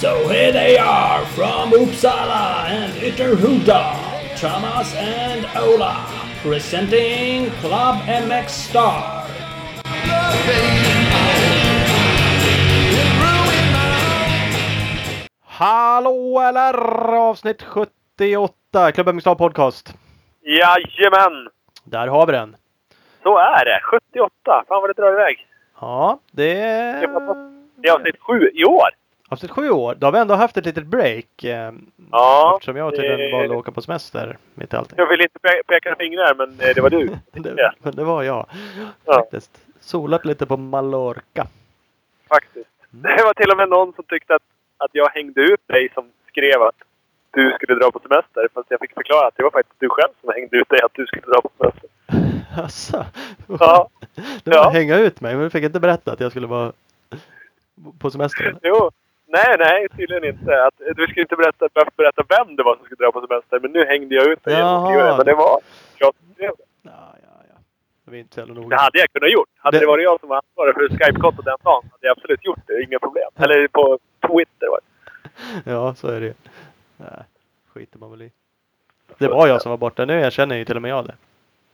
So here they are from Uppsala and Ytterhuda, Thomas and Ola, presenting Club MX Star. Hallå eller avsnitt 78, Club MX Star Podcast. Jajamän! Där har vi den. Så är det. 78. Fan vad det drar iväg. Ja, det Det är avsnitt sju i år. avsnitt sju år. Då har vi ändå haft ett litet break. eh, Ja, Eftersom jag tydligen det- valde att åka på semester mitt i allting. Jag vill inte pe- peka fingrar, men eh, det var du. Det, men det var jag. Ja. Faktiskt. Solat lite på Mallorca. Faktiskt. Det var till och med någon som tyckte att, att jag hängde ut dig som skrev att du skulle dra på semester. Fast jag fick förklara att det var faktiskt du själv som hängde ut dig att du skulle dra på semester. Asså? Ja. Du Ja. hänga ut mig, men du fick inte berätta att jag skulle vara på semester. Jo. Nej, nej, tydligen inte. Att, du skulle inte berätta, behöva berätta vem det var som skulle dra på semester. Men nu hängde jag ut dig genom att. Men det var jag som skrev det. Ja, ja, ja. Det var inte så jävla Det noga. hade jag kunnat gjort. Hade Det- det, varit jag som var ansvarig för Skype-kontot den dagen hade jag absolut gjort det. Inga problem. Eller på Twitter var det. Ja, så är det ju. Nej, skiter man väl i. Det var jag som var borta. Nu erkänner ju till och med jag det.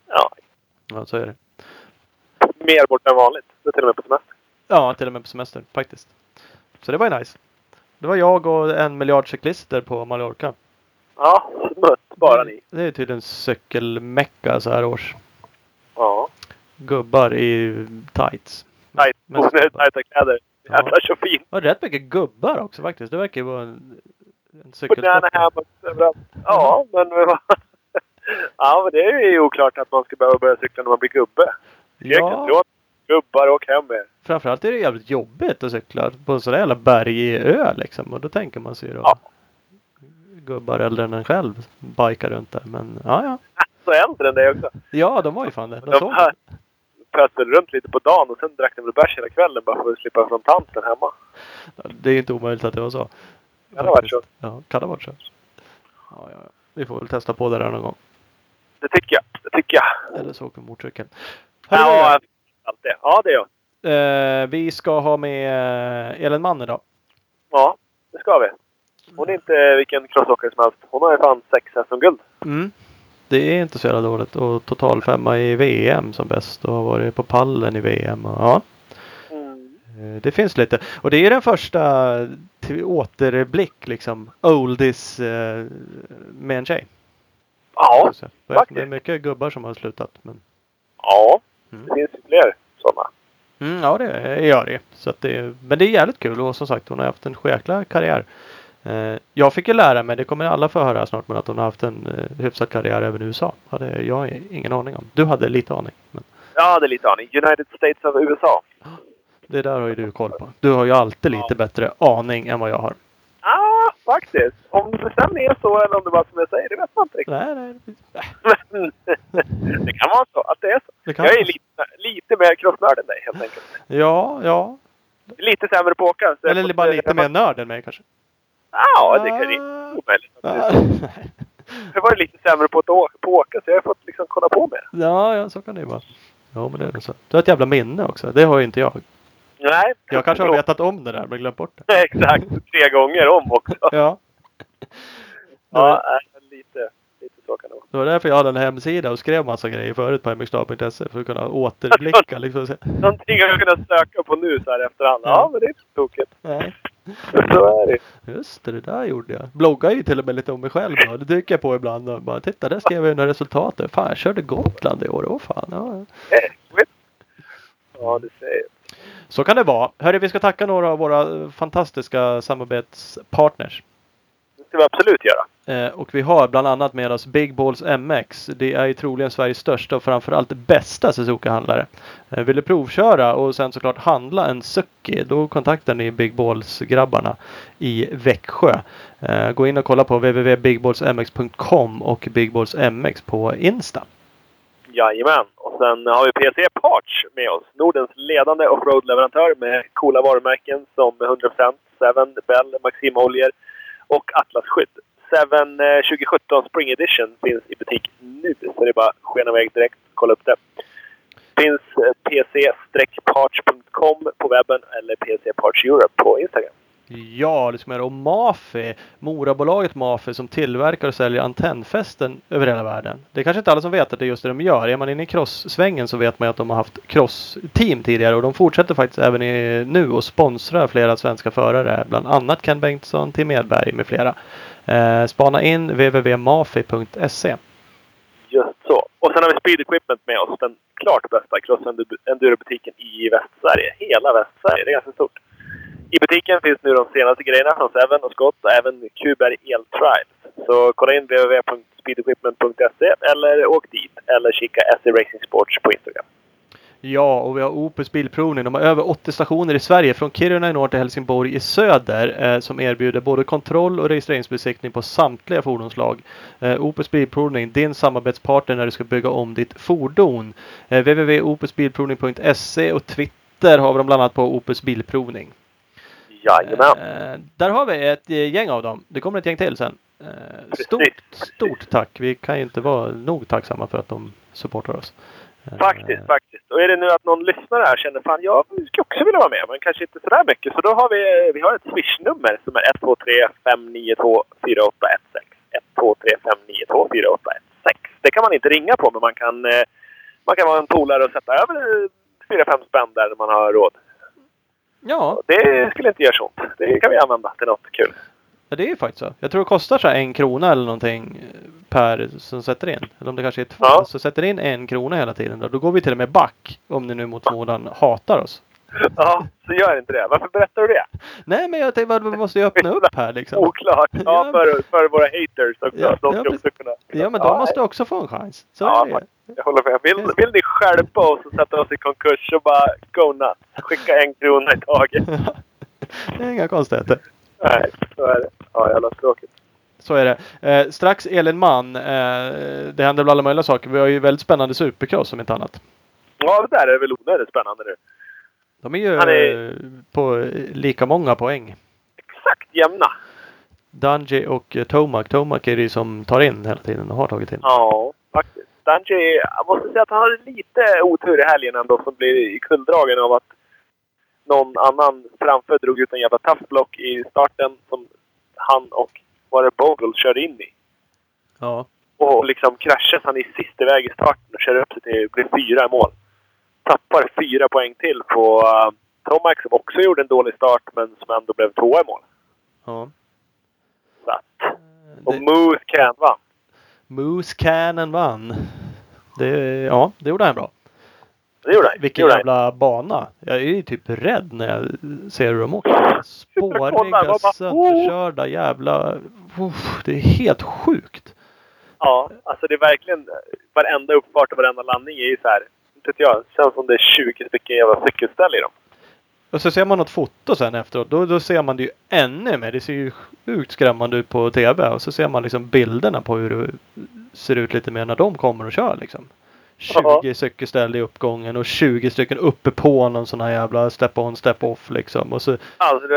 Ja, Ja, så är det. mer borta än vanligt. Det är till och med på semester. Ja, till och med på semester faktiskt. Så det var ju nice. Det var jag och en miljard cyklister på Mallorca. Ja, smutt bara ni. Det är tydligen cykelmecka så här års. Ja. Gubbar i tights. Onödigt gubbar. tajta kläder. Jävlar så fint. Det var rätt mycket gubbar också faktiskt. Det verkar ju vara en, en cykelsport. hammocks överallt. Ja, men... ja, men det är ju oklart att man ska behöva börja cykla när man blir gubbe. Ja, Ja. Gubbar, åk hem med framförallt är det jävligt jobbigt att cykla på en sån där jävla bergig ö liksom. Och då tänker man sig då Ja. gubbar äldre än en själv bikar runt där. Men ja, ja. Så äldre än det också. Ja, de var ju fan det. De De såg här runt lite på dagen och sen drack de väl bärs hela kvällen bara för att slippa från tanten hemma. Det är inte omöjligt att det var så. Kan det ha varit så? Ja, kan det ha varit så. Ja, ja. Vi får väl testa på det där någon gång. Det tycker jag. Det tycker jag. Eller så åker vi motorcykel. Ja, allt det. Ja, det gör eh, vi ska ha med eh, Elin Mann idag. Ja, det ska vi. Hon är inte vilken crossåkare som helst. Hon har ju fan sex SM-guld. Mm. Det är inte så jävla dåligt. Och total femma i VM som bäst. Och har varit på pallen i VM. Och, ja. Eh, Det finns lite. Och det är den första till återblick liksom. Oldies eh, med en tjej. Ja, Så, Det faktiskt. är mycket gubbar som har slutat. Men... ja. Mm. Det finns fler sådana. Mm, ja det gör det. Så det. Men det är jävligt kul och som sagt hon har haft en jäkla karriär. Eh, jag fick ju lära mig, det kommer alla få höra snart, men att hon har haft en hyfsad karriär även i USA. Hade jag ingen aning om. Du hade lite aning. Men Ja, det är lite aning. United States of USA. Det där har ju du koll på. Du har ju alltid lite bättre aning än vad jag har. Ja, faktiskt. Om det sen är så eller om det bara som jag säger, det vet man inte riktigt. Nej, nej. det kan vara så att det är så. Det Jag är vara lite, lite mer crossnörd än dig helt enkelt. Ja, ja. Lite sämre på att åka. Eller bara lite mer nörd än mig kanske. Ja, det kan det är omöjligt. Ja, Jag var lite sämre på att åka, på åka så jag har fått liksom kolla på mer. ja, ja, så kan det ju vara. Ja, men det är så. Du har ett jävla minne också. Det har ju inte jag. Nej. Jag kanske har vetat om det där men glömt bort det. Exakt. Tre gånger om också. Ja. Ja, äh, lite, lite så kan det vara. Det var därför jag hade en hemsida och skrev massa grejer förut på mxstar.se för att kunna återblicka. Liksom. Någonting jag kunnat söka på nu så här efterhand. Ja, Ja. men det är inte tokigt. Nej, Så är det. just det, det där gjorde jag. Bloggar ju till och med lite om mig själv. Då. Det tycker jag på ibland. Och bara, Titta, där skrev jag några resultat. Fan, jag körde Gotland i år. Åh fan. Ja. Ja, det säger jag. Så kan det vara. Hörru, vi ska tacka några av våra fantastiska samarbetspartners. Det ska vi absolut göra. Eh, och vi har bland annat med oss Big Balls MX. Det är ju troligen Sveriges största och framförallt bästa Suzuka-handlare. Eh, vill du provköra och sen såklart handla en Suzuki då kontaktar ni Big Balls-grabbarna i Växjö. Eh, gå in och kolla på www.bigballsmx.com och Big Balls MX på Insta. Jajamän. Och sen har vi PC Parts med oss. Nordens ledande offroad-leverantör med coola varumärken som 100% Seven, Bell, Maxim Oljer och Atlas-skydd. Seven eh, 2017 Spring Edition finns i butik nu. Så det är bara att skena iväg direkt och kolla upp det. Finns eh, pc-parts.com på webben eller PC Parts Europe på Instagram. Ja, det ska man göra. Och Mafi, Morabolaget Mafi som tillverkar och säljer antennfästen över hela världen. Det är kanske inte alla som vet att det är just det de gör. Är man inne i cross-svängen så vet man ju att de har haft cross-team tidigare och de fortsätter faktiskt även i, nu och sponsrar flera svenska förare. Bland annat Ken Bengtsson, Tim Edberg med flera. Eh, spana in www.mafi.se. Just så. Och sen har vi Speed Equipment med oss. Den klart bästa cross-enduro-butiken i Västsverige. Hela Västsverige. Det är ganska stort. I butiken finns nu de senaste grejerna från Seven och Scott och även Kuberg Eltrials. Så kolla in www.speedequipment.se eller åk dit. Eller kika SE Racing Sports på Instagram. Ja, och vi har Opus Bilprovning. De har över 80 stationer i Sverige från Kiruna i norr till Helsingborg i söder eh, som erbjuder både kontroll och registreringsbesiktning på samtliga fordonslag. Eh, Opus Bilprovning, din samarbetspartner när du ska bygga om ditt fordon. Eh, www.opusbilprovning.se och Twitter har vi dem bland annat på Opus Bilprovning. Jajamän. Eh, där har vi ett eh, gäng av dem. Det kommer ett gäng till sen. Eh, stort, stort tack. Vi kan ju inte vara nog tacksamma för att de supportar oss. Eh, Faktiskt, faktiskt. Och är det nu att någon lyssnare här känner fan jag skulle också vilja vara med, men kanske inte sådär mycket. Så då har vi, vi har ett swishnummer som är 123 592 4816. 123 592 4816. Det kan man inte ringa på, men man kan, eh, man kan vara en polare och sätta över 4-5 spänn där man har råd. Ja, Det skulle inte göra så ont. Det kan vi använda till något kul. Ja, det är ju faktiskt så. Jag tror det kostar så här en krona eller någonting per som sätter in. Eller om det kanske är två. Ja. Så sätter in en krona hela tiden. Då, då går vi till och med back. Om ni nu mot förmodan hatar oss. Ja, så gör inte det. Varför berättar du det? Nej men jag tänkte att vi måste ju öppna upp här liksom. Oklart. Ja, Ja. för, för våra haters också. Ja, De ja, ska också kunna... Ja men de måste också få en chans. Så Ja, är det. Jag håller med. Vill, vill ni skärpa oss och sätta oss i konkurs så bara go nuts. Skicka en krona i taget. det är inga konstigheter. Nej, så är det. Ja, jävla tråkigt. Så är det. Eh, strax Elin Mann. Eh, det händer väl alla möjliga saker. Vi har ju väldigt spännande supercross om inte annat. Ja, det där är väl onödigt spännande nu. De är ju är- eh, på lika många poäng. Exakt jämna. Dungy och eh, Tomac. Tomac är det ju som tar in hela tiden och har tagit in. Ja, faktiskt. Danji, jag måste säga att han hade lite otur i helgen ändå som blev i kulldragen av att någon annan framför drog ut en jävla tough block i starten som han och var det Bogle körde in i. Ja. Och liksom kraschade han i sist iväg i starten och körde upp sig till blev fyra i mål. Tappar fyra poäng till på uh, Tomac som också gjorde en dålig start men som ändå blev tvåa i mål. ja. Så att, och Det, Moose Can vann. Moose Cannon vann. Det, ja, det gjorde han bra. Det gjorde han. Det Vilken han. jävla bana. Jag är ju typ rädd när jag ser hur de åker. Spåriga, sönderkörda jävla... Det är helt sjukt. Ja, alltså det är verkligen varenda uppfart och varenda landning är ju så här. Inte vet jag. Känns som det är 20 stycken jävla cykelställ i dem. Och så ser man något foto sen efteråt. Då, då ser man det ju ännu mer. Det ser ju sjukt skrämmande ut på TV. Och så ser man liksom bilderna på hur det ser ut lite mer när de kommer och kör liksom. 20 Ja. cykelställ i uppgången och 20 stycken uppe på någon sån här jävla step on step off liksom. Och så, Alltså du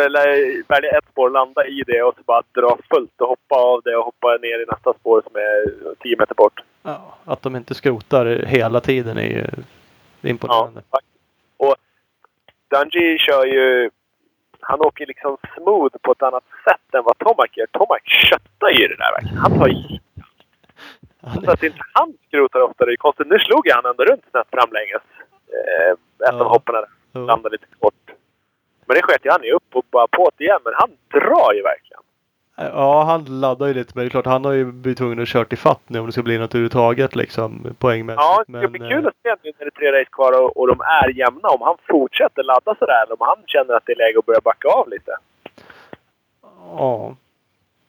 välja ett spår, landa i det och så bara dra fullt och hoppa av det och hoppa ner i nästa spår som är 10 meter bort. ja, att de inte skrotar hela tiden är ju Ja, imponerande. faktiskt. Och Dungey kör ju... Han åker liksom smooth på ett annat sätt än vad Tomac gör. Tomac köttar ju det där verkligen. Han tar i. Så att inte han skrotar ofta, det är konstigt. Nu slog ju han ändå runt snett framlänges. Eh, ett Ja. av hoppen där. Ja. Landade lite kort. Men det sket ju han ju upp och bara på det igen. Men han drar ju verkligen. Ja, han laddar ju lite. Men det är klart, han har ju blivit tvungen att kört i fatt nu om det ska bli något överhuvudtaget liksom poängmässigt. Ja, det blir eh, kul att se nu när det är tre race kvar och, och de är jämna. Om han fortsätter ladda sådär eller om han känner att det är läge att börja backa av lite. Ja.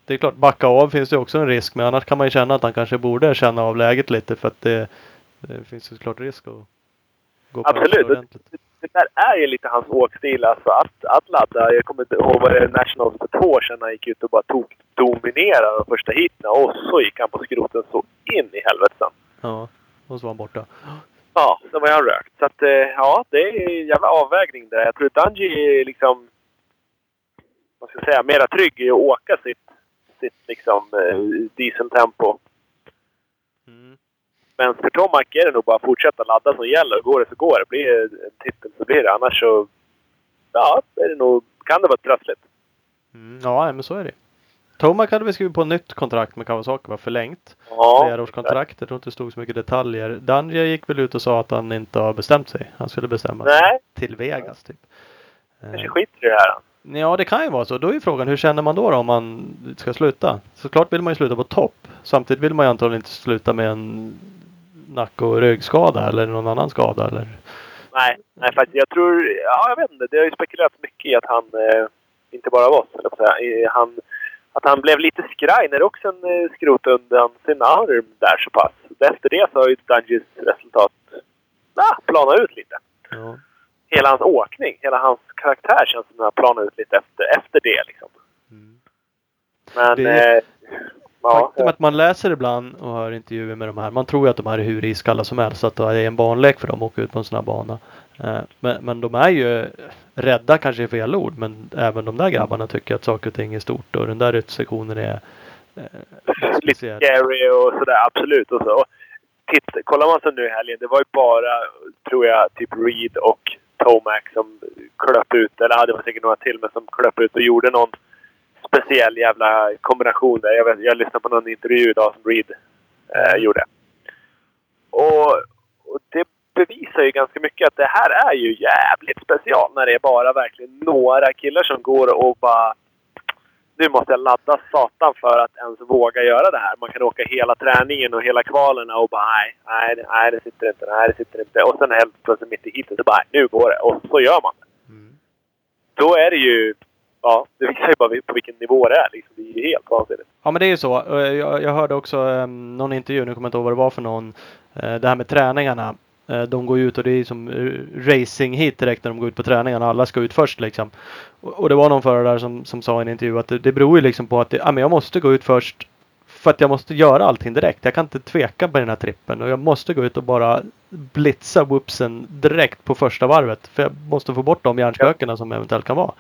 Det är klart, backa av finns det också en risk. Men annars kan man ju känna att han kanske borde känna av läget lite. För att det, det finns ju såklart risk att gå på Absolut. det ordentligt. Det där är ju lite hans åkstil, alltså att, att ladda. Jag kommer inte ihåg vad det är Nationals för två år sedan han gick ut och bara tog dominerade de första heaten och så gick han på skroten så in i helvete sen. Ja, och så var han borta. Ja, sen var han rökt. Så att, eh, ja, det är en jävla avvägning där. Jag tror Dungey är liksom, vad ska jag säga, mera trygg i att åka sitt mässigt liksom eh, dieseltempo. Mm. Men för Tomac är det nog bara att fortsätta ladda som gäller. Går det så går det. Blir det en titel så blir det. Annars så... Ja, är det nog, kan det vara trassligt. Mm. Ja, men så är det. Tomac hade vi skrivit på nytt kontrakt med Kawasaki, var förlängt. Ja, Flerårskontrakt. Jag tror inte det stod så mycket detaljer. Danje gick väl ut och sa att han inte har bestämt sig. Han skulle bestämma sig Nej, till Vegas typ. kanske Eh, skiter i det här. Ja, det kan ju vara så. Då är ju frågan, hur känner man då, då om man ska sluta? Såklart vill man ju sluta på topp. Samtidigt vill man ju antagligen inte sluta med en nack och ryggskada eller någon annan skada. Eller... Nej, nej faktiskt. Jag tror... Ja, jag vet inte. Det har ju spekulerats mycket i att han... Eh, inte bara av oss, eller säga. Han, att han blev lite skraj när Oxen eh, skrotade undan sin arm där så pass. Efter det så har ju Dungeons resultat ah, planat ut lite. Ja. Hela hans åkning, hela hans karaktär känns som att den har planat ut lite efter, efter det. Liksom. Mm. Men... Det- eh, ja, Faktum är att man läser ibland och hör intervjuer med de här. Man tror ju att de här är hur iskalla som helst. Att det är en banlek för dem att åka ut på en sån här bana. Eh, Men, men de är ju rädda kanske är fel ord. Men även de där grabbarna tycker att saker och ting är stort. Och den där utsektionen är eh, lite scary och sådär. Absolut. Och så. Titta, kollar man så nu i helgen. Det var ju bara, tror jag, typ Reed och Tomac som klöp ut. Eller ja, det var säkert några till, men som klöp ut och gjorde någon speciell jävla kombination där. Jag, vet, jag lyssnade på någon intervju idag som Reed eh, gjorde. Och, och det bevisar ju ganska mycket att det här är ju jävligt special när det är bara verkligen några killar som går och bara nu måste jag ladda satan för att ens våga göra det här. Man kan åka hela träningen och hela kvalerna och bara nej, nej, det- nej det sitter inte, nej det sitter inte. Och sen helt plötsligt mitt i heatet så bara nu går det. Och så gör man det. Mm. Då är det ju, ja, det visar ju bara på vilken nivå det är. Liksom. Det är ju helt vansinnigt. Ja men det är ju så. Jag, jag hörde också um, någon intervju, nu kommer jag inte ihåg vad det var för någon. Eh, det här med träningarna. Eh, de går ju ut och det är som eh, racing hit direkt när de går ut på träningarna. Alla ska ut först liksom. Och, och det var någon förare där som, som sa i en intervju att det, det beror ju liksom på att det, ja, men jag måste gå ut först. För att jag måste göra allting direkt. Jag kan inte tveka på den här trippen. Och jag måste gå ut och bara blitza whoopsen direkt på första varvet. För jag måste få bort de hjärnspökena som eventuellt kan vara.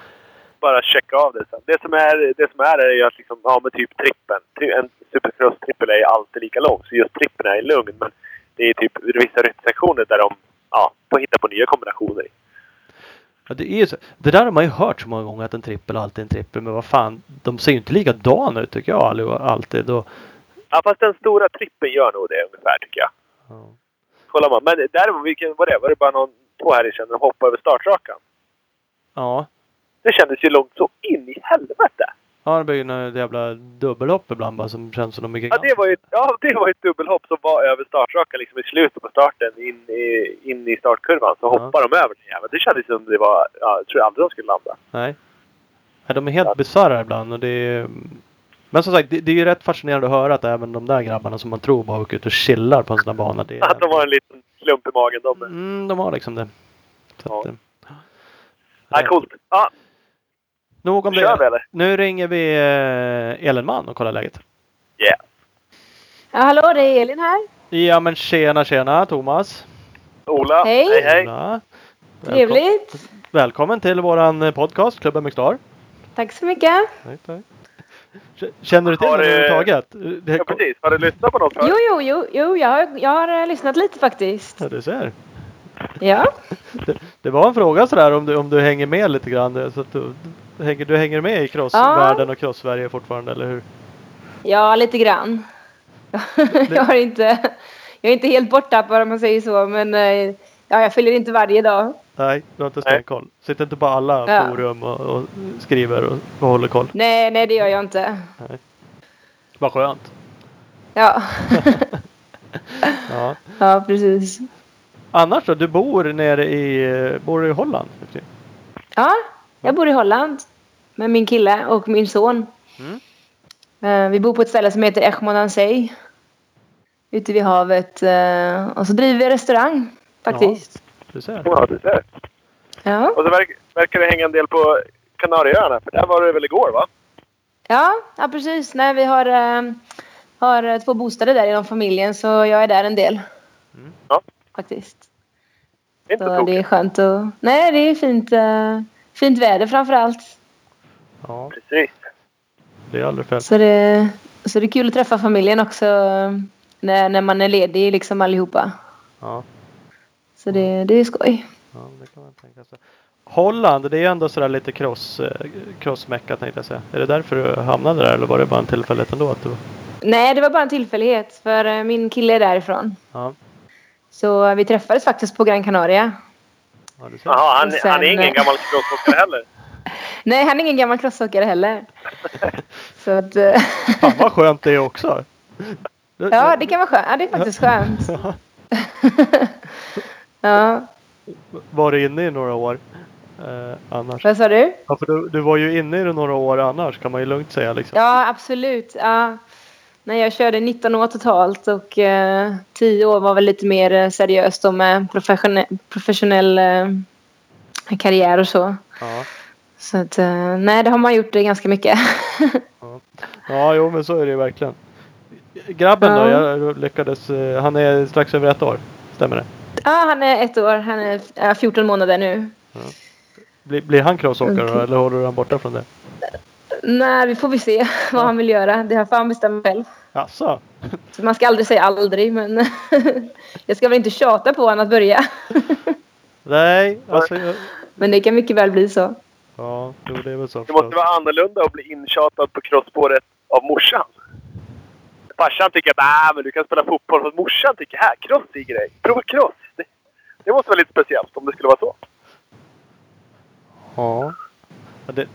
Bara checka av det sen. Det som är, det som är, är ju att liksom, ja men typ trippen. En supercross-trippel är alltid lika lång. Så just trippen är lugn. Men det är typ vissa ryttsektioner där de ja, får hitta på nya kombinationer. Ja, det, är så, det där har man ju hört så många gånger att en trippel alltid är en trippel. Men vad fan, de ser ju inte likadana ut tycker jag alltid. Och, Ja, fast den stora trippen gör nog det ungefär tycker jag. ja. Kollar man. Men däremot, vilken var det? Var det bara någon, två här i sedan de hoppade över startrakan? ja. Det kändes ju långt så in i helvete! Ja, det blir ju några jävla dubbelhopp ibland bara som känns som de är Ja, det var ju, ja, det var ett dubbelhopp som var över startrakan liksom i slutet på starten in i, in i startkurvan. Så Ja. hoppade de över den jäveln. Det kändes som det var... Ja, jag tror aldrig de skulle landa. Nej. Nej, de är helt Ja. bisarra ibland och det är... Men som sagt, det, det är ju rätt fascinerande att höra att även de där grabbarna som man tror bara åker ut och chillar på en sån här bana. Det Att de är... har en liten klump i magen. De, Mm, de har liksom det. Så Ja. att, eh, ja, coolt. Ja, Nog om kör vi det. eller? Nu ringer vi eh, Elenman och kollar läget. Yeah. Ja, hallå, det är Elin här. Ja men tjena tjena Thomas. Ola, Hej. hej hej. Ola. Välkom- Trevligt. Välkommen till våran eh, podcast Klubben med Star. Tack så mycket. Tack, tack. Känner du till Har det överhuvudtaget? Ja, precis. Har du lyssnat på något Jo, förut? jo, jo, jo jag, har, jag har eh, lyssnat lite faktiskt. Ja, du ser. Ja, Det, det var en fråga sådär om du, om du hänger med lite grann. Så att du, du, hänger, du hänger med i crossvärlden och cross-Sverige fortfarande, eller hur? ja lite grann. jag, har inte, jag är inte helt borttappad om man säger så, men eh, ja, jag följer inte varje dag. Nej, du har inte stenkoll. Sitter inte på alla Ja. forum och, och skriver och, och håller koll. Nej, nej, det gör jag inte. Vad skönt. Ja, Ja. ja precis. Annars då? Du bor nere i, bor du i Holland? Ja, jag bor i Holland med min kille och min son. Mm. Eh, Vi bor på ett ställe som heter Echmonansey. Ute vid havet. eh, Och så driver vi restaurang faktiskt. Du ser. Ja, du ser. Ja. Och så verk, verkar det hänga en del på Kanarieöarna. För där var det väl igår va? Ja, ja precis. Nej, vi har, eh, har två bostäder där inom familjen så jag är där en del. Mm. Ja. Faktiskt. Det är inte Så det är skönt att... Nej, det är fint, eh, fint väder framför allt. Ja. Precis. Det är aldrig fel. Så det, så det är kul att träffa familjen också när, när man är ledig liksom allihopa. Ja, Så det, det är skoj. ja det kan man tänka sig. Holland, det är ändå sådär lite cross, eh, crossmecka tänkte jag säga. Är det därför du hamnade där eller var det bara en tillfällighet ändå? Att du... Nej, det var bara en tillfällighet för eh, min kille är därifrån. Ja, Så vi träffades faktiskt på Gran Canaria. ja. Jaha, han, sen- han är ingen gammal crossåkare heller. Nej, han är ingen gammal crossåkare heller. Så att, eh, Fan vad skönt det är också. ja, det kan vara skönt. Ja, det är faktiskt skönt. ja, Var du inne i några år eh, annars? vad sa du? Ja, för du, du var ju inne i det några år annars kan man ju lugnt säga liksom. Ja, absolut. Ja. Nej, jag körde 19 år totalt och eh, 10 år var väl lite mer eh, seriöst och med professionell, professionell eh, karriär och så. Ja. Så att, eh, nej, det har man gjort det ganska mycket. ja, jo men så är det ju verkligen. Grabben då, Ja. jag lyckades, eh, han är strax över ett år. Stämmer det? ja, han är ett år. Han är ja, 14 månader nu. Blir, blir han crossåkare då, Okej. eller håller du han borta från det? Nej, vi får vi se vad han vill göra. Det får han bestämma själv. Jaså? Så man ska aldrig säga aldrig, men jag ska väl inte tjata på honom att börja. Nej, alltså jag, Men det kan mycket väl bli så. Ja, jo det är väl så. Det måste vara annorlunda att bli intjatad på crossspåret av morsan. Farsan tycker att ah, men du kan spela fotboll, för morsan tycker här, cross är grej. Prova cross. Det, det måste vara lite speciellt om det skulle vara så. Ja. Ja, Det,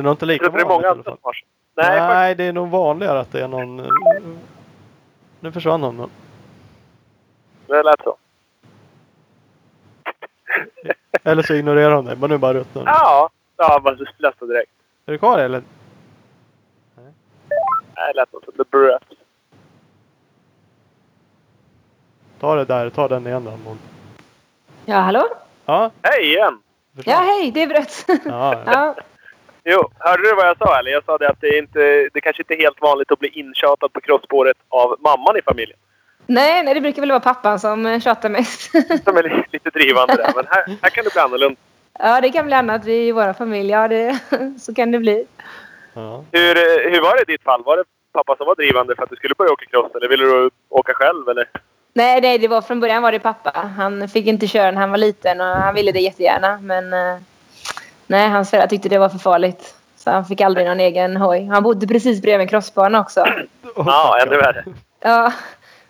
det är nog inte lika det är vanligt i många alla andra fall. Nej. Nej, det är nog vanligare att det är någon... eh, Nu försvann hon. Det lät så. Eller så ignorerar hon dig. Men nu bara ruttnar hon. Ja, ja man läste direkt. Är du kvar eller? Nej, det lät som the breath. Ta det där. Ta den igen då. Mon. Ja, hallå? Ja, Hej igen! försvann. Ja, hej, det är brött. Ja, ja. Jo, hörde du vad jag sa eller? Jag sa det att det, är inte, det kanske inte är helt vanligt att bli intjatad på crossspåret av mamman i familjen. Nej, nej, det brukar väl vara pappan som eh, tjatar mest. Som är li- lite drivande där. Men här, här kan det bli annorlunda. ja, det kan bli annat i vår familj. Ja, det, så kan det bli. ja. Hur, eh, hur var det i ditt fall? Var det pappa som var drivande för att du skulle börja åka cross? Eller ville du åka själv? Eller? Nej, nej, det var från början var det pappa. Han fick inte köra när han var liten och han ville det jättegärna. Men eh, nej, hans föräldrar tyckte det var för farligt. Så han fick aldrig någon egen hoj. Han bodde precis bredvid en crossbana också. Ja, ännu värre. Ja,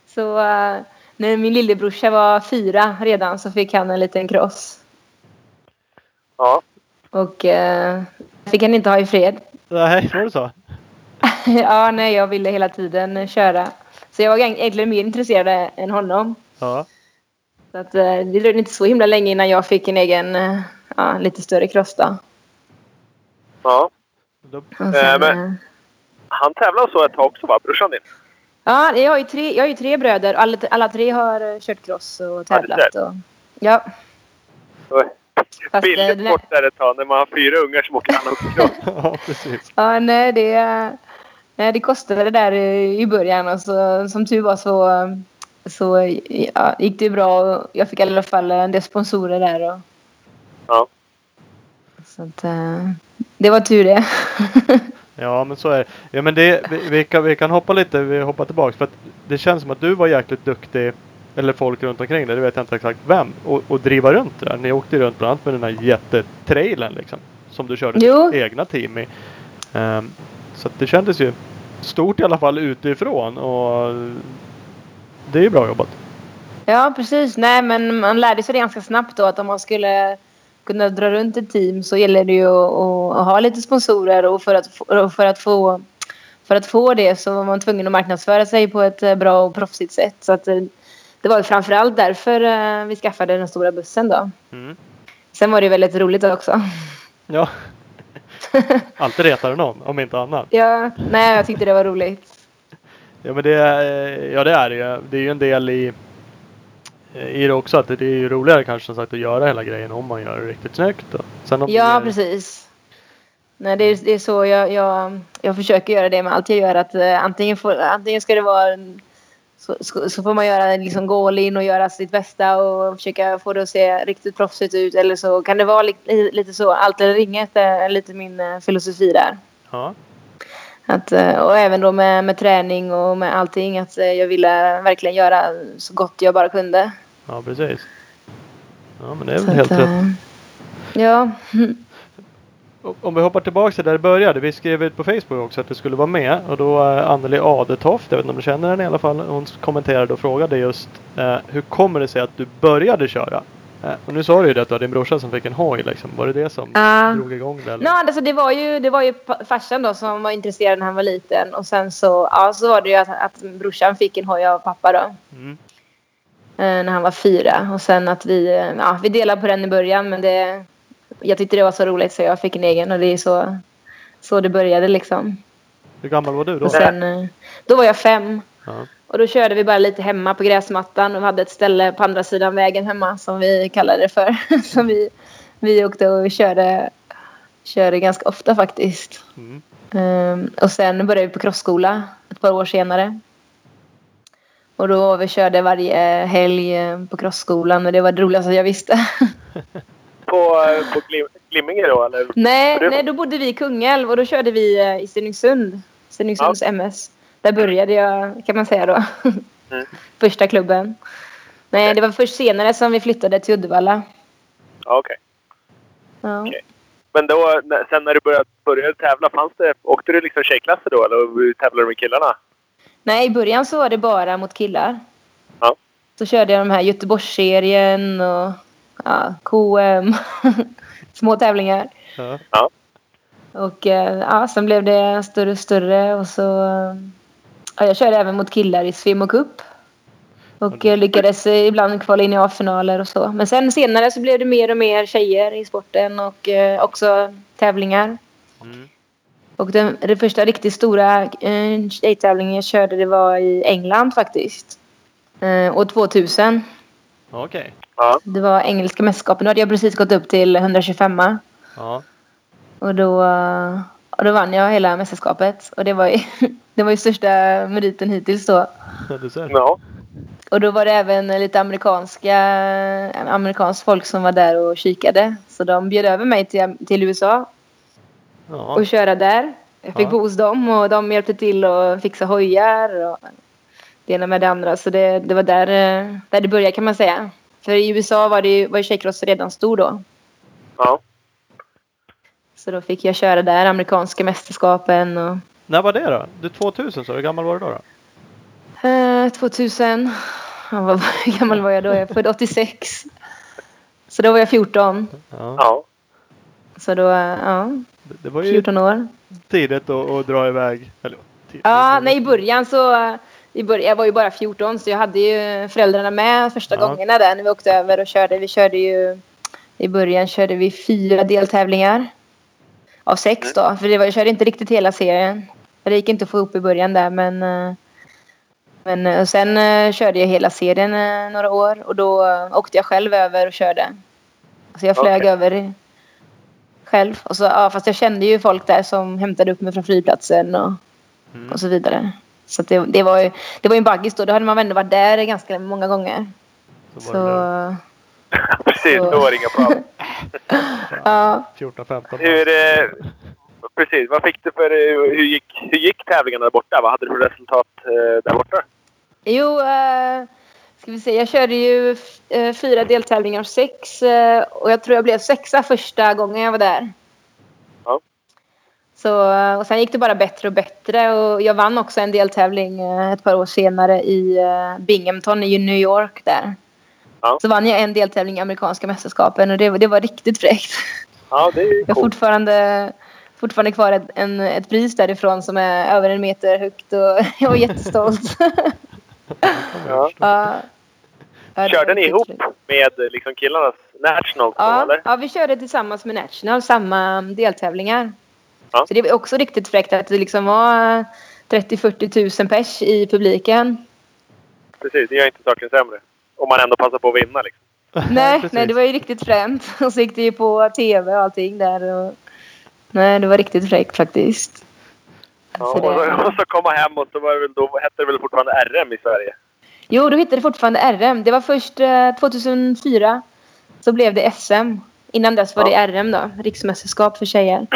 så eh, när min lillebrorsa var fyra redan så fick han en liten cross. Ja. Och eh, fick han inte ha i fred. Nej, var det så? ja, nej, jag ville hela tiden köra. Så jag var egentligen mer intresserad än honom. Ja. Så att, eh, det dröjde inte så himla länge innan jag fick en egen, ja, lite större cross då. ja. Sen, men- eh, Han tävlade så ett tag också va? Brorsan din? Ja, jag har ju tre, jag har ju tre bröder. Alla, alla tre har eh, kört cross och Ja, det tävlat. Och, ja, fast, eh, Billigt är- bort där ett tag när man har fyra ungar som åker annan cross. ja, precis. Ja, nej, det, nej, det kostade det där i början och så, som tur var så, så ja, gick det bra och jag fick i alla fall en del sponsorer där. Och, Ja. så att, eh, det var tur det. Ja, men så är det. Ja, men det, vi, vi, kan, vi kan hoppa lite, vi hoppar tillbaks. För att det känns som att du var jäkligt duktig, eller folk runt omkring dig, det vet jag inte exakt vem, och, och driva runt det där. Ni åkte runt bland annat med den här jättetrailern liksom. Som du körde Jo. ditt egna team i. Ehm, så att det kändes ju stort i alla fall utifrån och det är ju bra jobbat. Ja, precis. Nej, men man lärde sig det ganska snabbt då att om man skulle kunna dra runt ett team så gäller det ju att, att ha lite sponsorer och för att, för att få för att få det så var man tvungen att marknadsföra sig på ett eh, bra och proffsigt sätt. Så att eh, det var ju framförallt därför eh, vi skaffade den stora bussen då. Mm. Sen var det väldigt roligt också. Ja. Alltid retade någon, om inte annat. Ja, nej, jag tyckte det var roligt. Ja men det är, ja, det är det ju. Det är ju en del i, i det också. Att det är ju roligare kanske som sagt att göra hela grejen om man gör det riktigt snyggt. Sen Ja, det, precis. Nej, det är, det är så jag, jag, jag försöker göra det med allt jag gör. Att, eh, antingen, får, antingen ska det vara så, så, så får man göra liksom gå all in och göra sitt bästa och försöka få det att se riktigt proffsigt ut. Eller så kan det vara li, li- lite så, allt eller inget är lite min eh, filosofi där. Ja. Att, eh, och även då med, med träning och med allting. Att eh, jag ville verkligen göra så gott jag bara kunde. Ja, precis. Ja, men det är Så väl helt att, rätt. eh, Ja. Om vi hoppar tillbaka till där det började. Vi skrev ut på Facebook också att du skulle vara med. Och då Anneli Adetoft, jag vet inte om du känner henne i alla fall. Hon kommenterade och frågade just eh, hur kommer det sig att du började köra? Eh, och nu sa du ju det att du hade din brorsa som fick en hoj liksom. Var det det som Ja. drog igång det? Eller? Ja, alltså det var ju, det var ju farsan då som var intresserad när han var liten. Och sen så, ja, så var det ju att, att brorsan fick en hoj av pappa då. Mm. eh, när han var fyra. Och sen att vi, eh, ja, vi delade på den i början men det, jag tyckte det var så roligt så jag fick en egen och det är så, så det började liksom. Hur gammal var du då? Och sen, eh, då var jag fem. Ja. Och då körde vi bara lite hemma på gräsmattan och hade ett ställe på andra sidan vägen hemma som vi kallade det för. som vi, vi åkte och körde, körde ganska ofta faktiskt. Mm. Ehm, och sen började vi på crossskola ett par år senare. Och då vi körde varje helg eh, på crossskolan och det var det roligaste jag visste. På, på Glim, Glimminge då eller? nej, nej, då bodde vi i Kungälv och då körde vi eh, i Stenungsund. Stenungsunds MS. Där började jag kan man säga då. Mm. Första klubben. Nej, det var först senare som vi flyttade till Uddevalla. Ja, okej. Ja. Okej. Men då, sen när du började, började tävla, fanns det, åkte du liksom tjejklasser då eller tävlade du med killarna? Nej, i början så var det bara mot killar. Ja. Så körde jag de här Göteborgsserien och ja, KM. Små tävlingar. Ja. Och eh, ja, sen blev det större och större och så... Ja, jag körde även mot killar i Svim och Cup. Och eh, lyckades ibland kvala in i A-finaler och så. Men sen senare så blev det mer och mer tjejer i sporten och eh, också tävlingar. Mm. Och den, den första riktigt stora eh, tjejtävlingen jag körde det var i England faktiskt. Eh, år 2000. Okej. Ja. Det var engelska mästerskapen. Då hade jag precis gått upp till 125 Ja. och då, och då vann jag hela mästerskapet. Och det var ju, det var ju största meriten hittills då. Du ser. Ja. Och då var det även lite amerikanska, amerikanskt folk som var där och kikade. Så de bjöd över mig till, till USA Ja. och köra där. Jag fick Ja. bo hos dem och de hjälpte till att fixa hojar och det ena med det andra. Så det, det var där, eh, där det började kan man säga. För i USA var, det ju, var ju tjejcross redan stor då. Ja. Så då fick jag köra där, amerikanska mästerskapen och När var det då? Du 2000 så hur gammal var du då? då? eh, 2000. Ja, vad, hur gammal var jag då? Jag är född 86. Så då var jag 14. Ja. Så då, eh, ja, Det, det var ju 14 år. tidigt att, att dra iväg. Eller, tidigt. Ja, nej i början så... I början, jag var ju bara 14 så jag hade ju föräldrarna med första Ja. gångerna där när vi åkte över och körde. Vi körde ju... I början körde vi fyra deltävlingar. Av sex då. För det var, jag körde inte riktigt hela serien. Det gick inte att få ihop i början där men... eh, Men eh, och sen eh, körde jag hela serien några år och då åkte jag själv över och körde. Så jag flög Okej. över själv. Och så, ja, fast jag kände ju folk där som hämtade upp mig från flygplatsen och Mm. och så vidare. Så att det, det, var ju, det var ju en baggis då. Då hade man ändå varit där ganska många gånger. Så Så Precis, Så. då var det inga problem. ja. 14, 15. Hur, precis, vad fick du för... eh, Hur gick, hur gick tävlingarna där borta? Vad hade du för resultat eh, där borta? Jo, eh, ska vi se. Jag körde ju eh, fyra deltävlingar av sex. Och jag tror jag blev sexa första gången jag var där. Ja. Så, och sen gick det bara bättre och bättre. Och jag vann också en deltävling ett par år senare i Binghamton i New York där. Ja. Så vann jag en deltävling i amerikanska mästerskapen och det, var- det var riktigt fräckt. Ja, det är ju Jag har coolt. fortfarande, fortfarande kvar ett, en, ett pris därifrån som är över en meter högt och jag var jättestolt. Ja. ja. Körde ni ihop med liksom killarnas nationals då, Ja, eller? ja, vi körde tillsammans med National samma deltävlingar. Ja. Så det var också riktigt fräckt att det liksom var 30-40 000 pers i publiken. Precis, det gör inte saken sämre. Om man ändå passar på att vinna liksom. Nej, nej, det var ju riktigt fränt. Och så gick det ju på tv och allting där. Och... Nej, det var riktigt fräckt faktiskt. Ja, och, så, det- och så komma hem och så var det väl, då hette det väl fortfarande RM i Sverige? Jo, då hittade det fortfarande RM. Det var först eh, 2004 så blev det SM. Innan dess var det RM då, riksmästerskap för tjejer.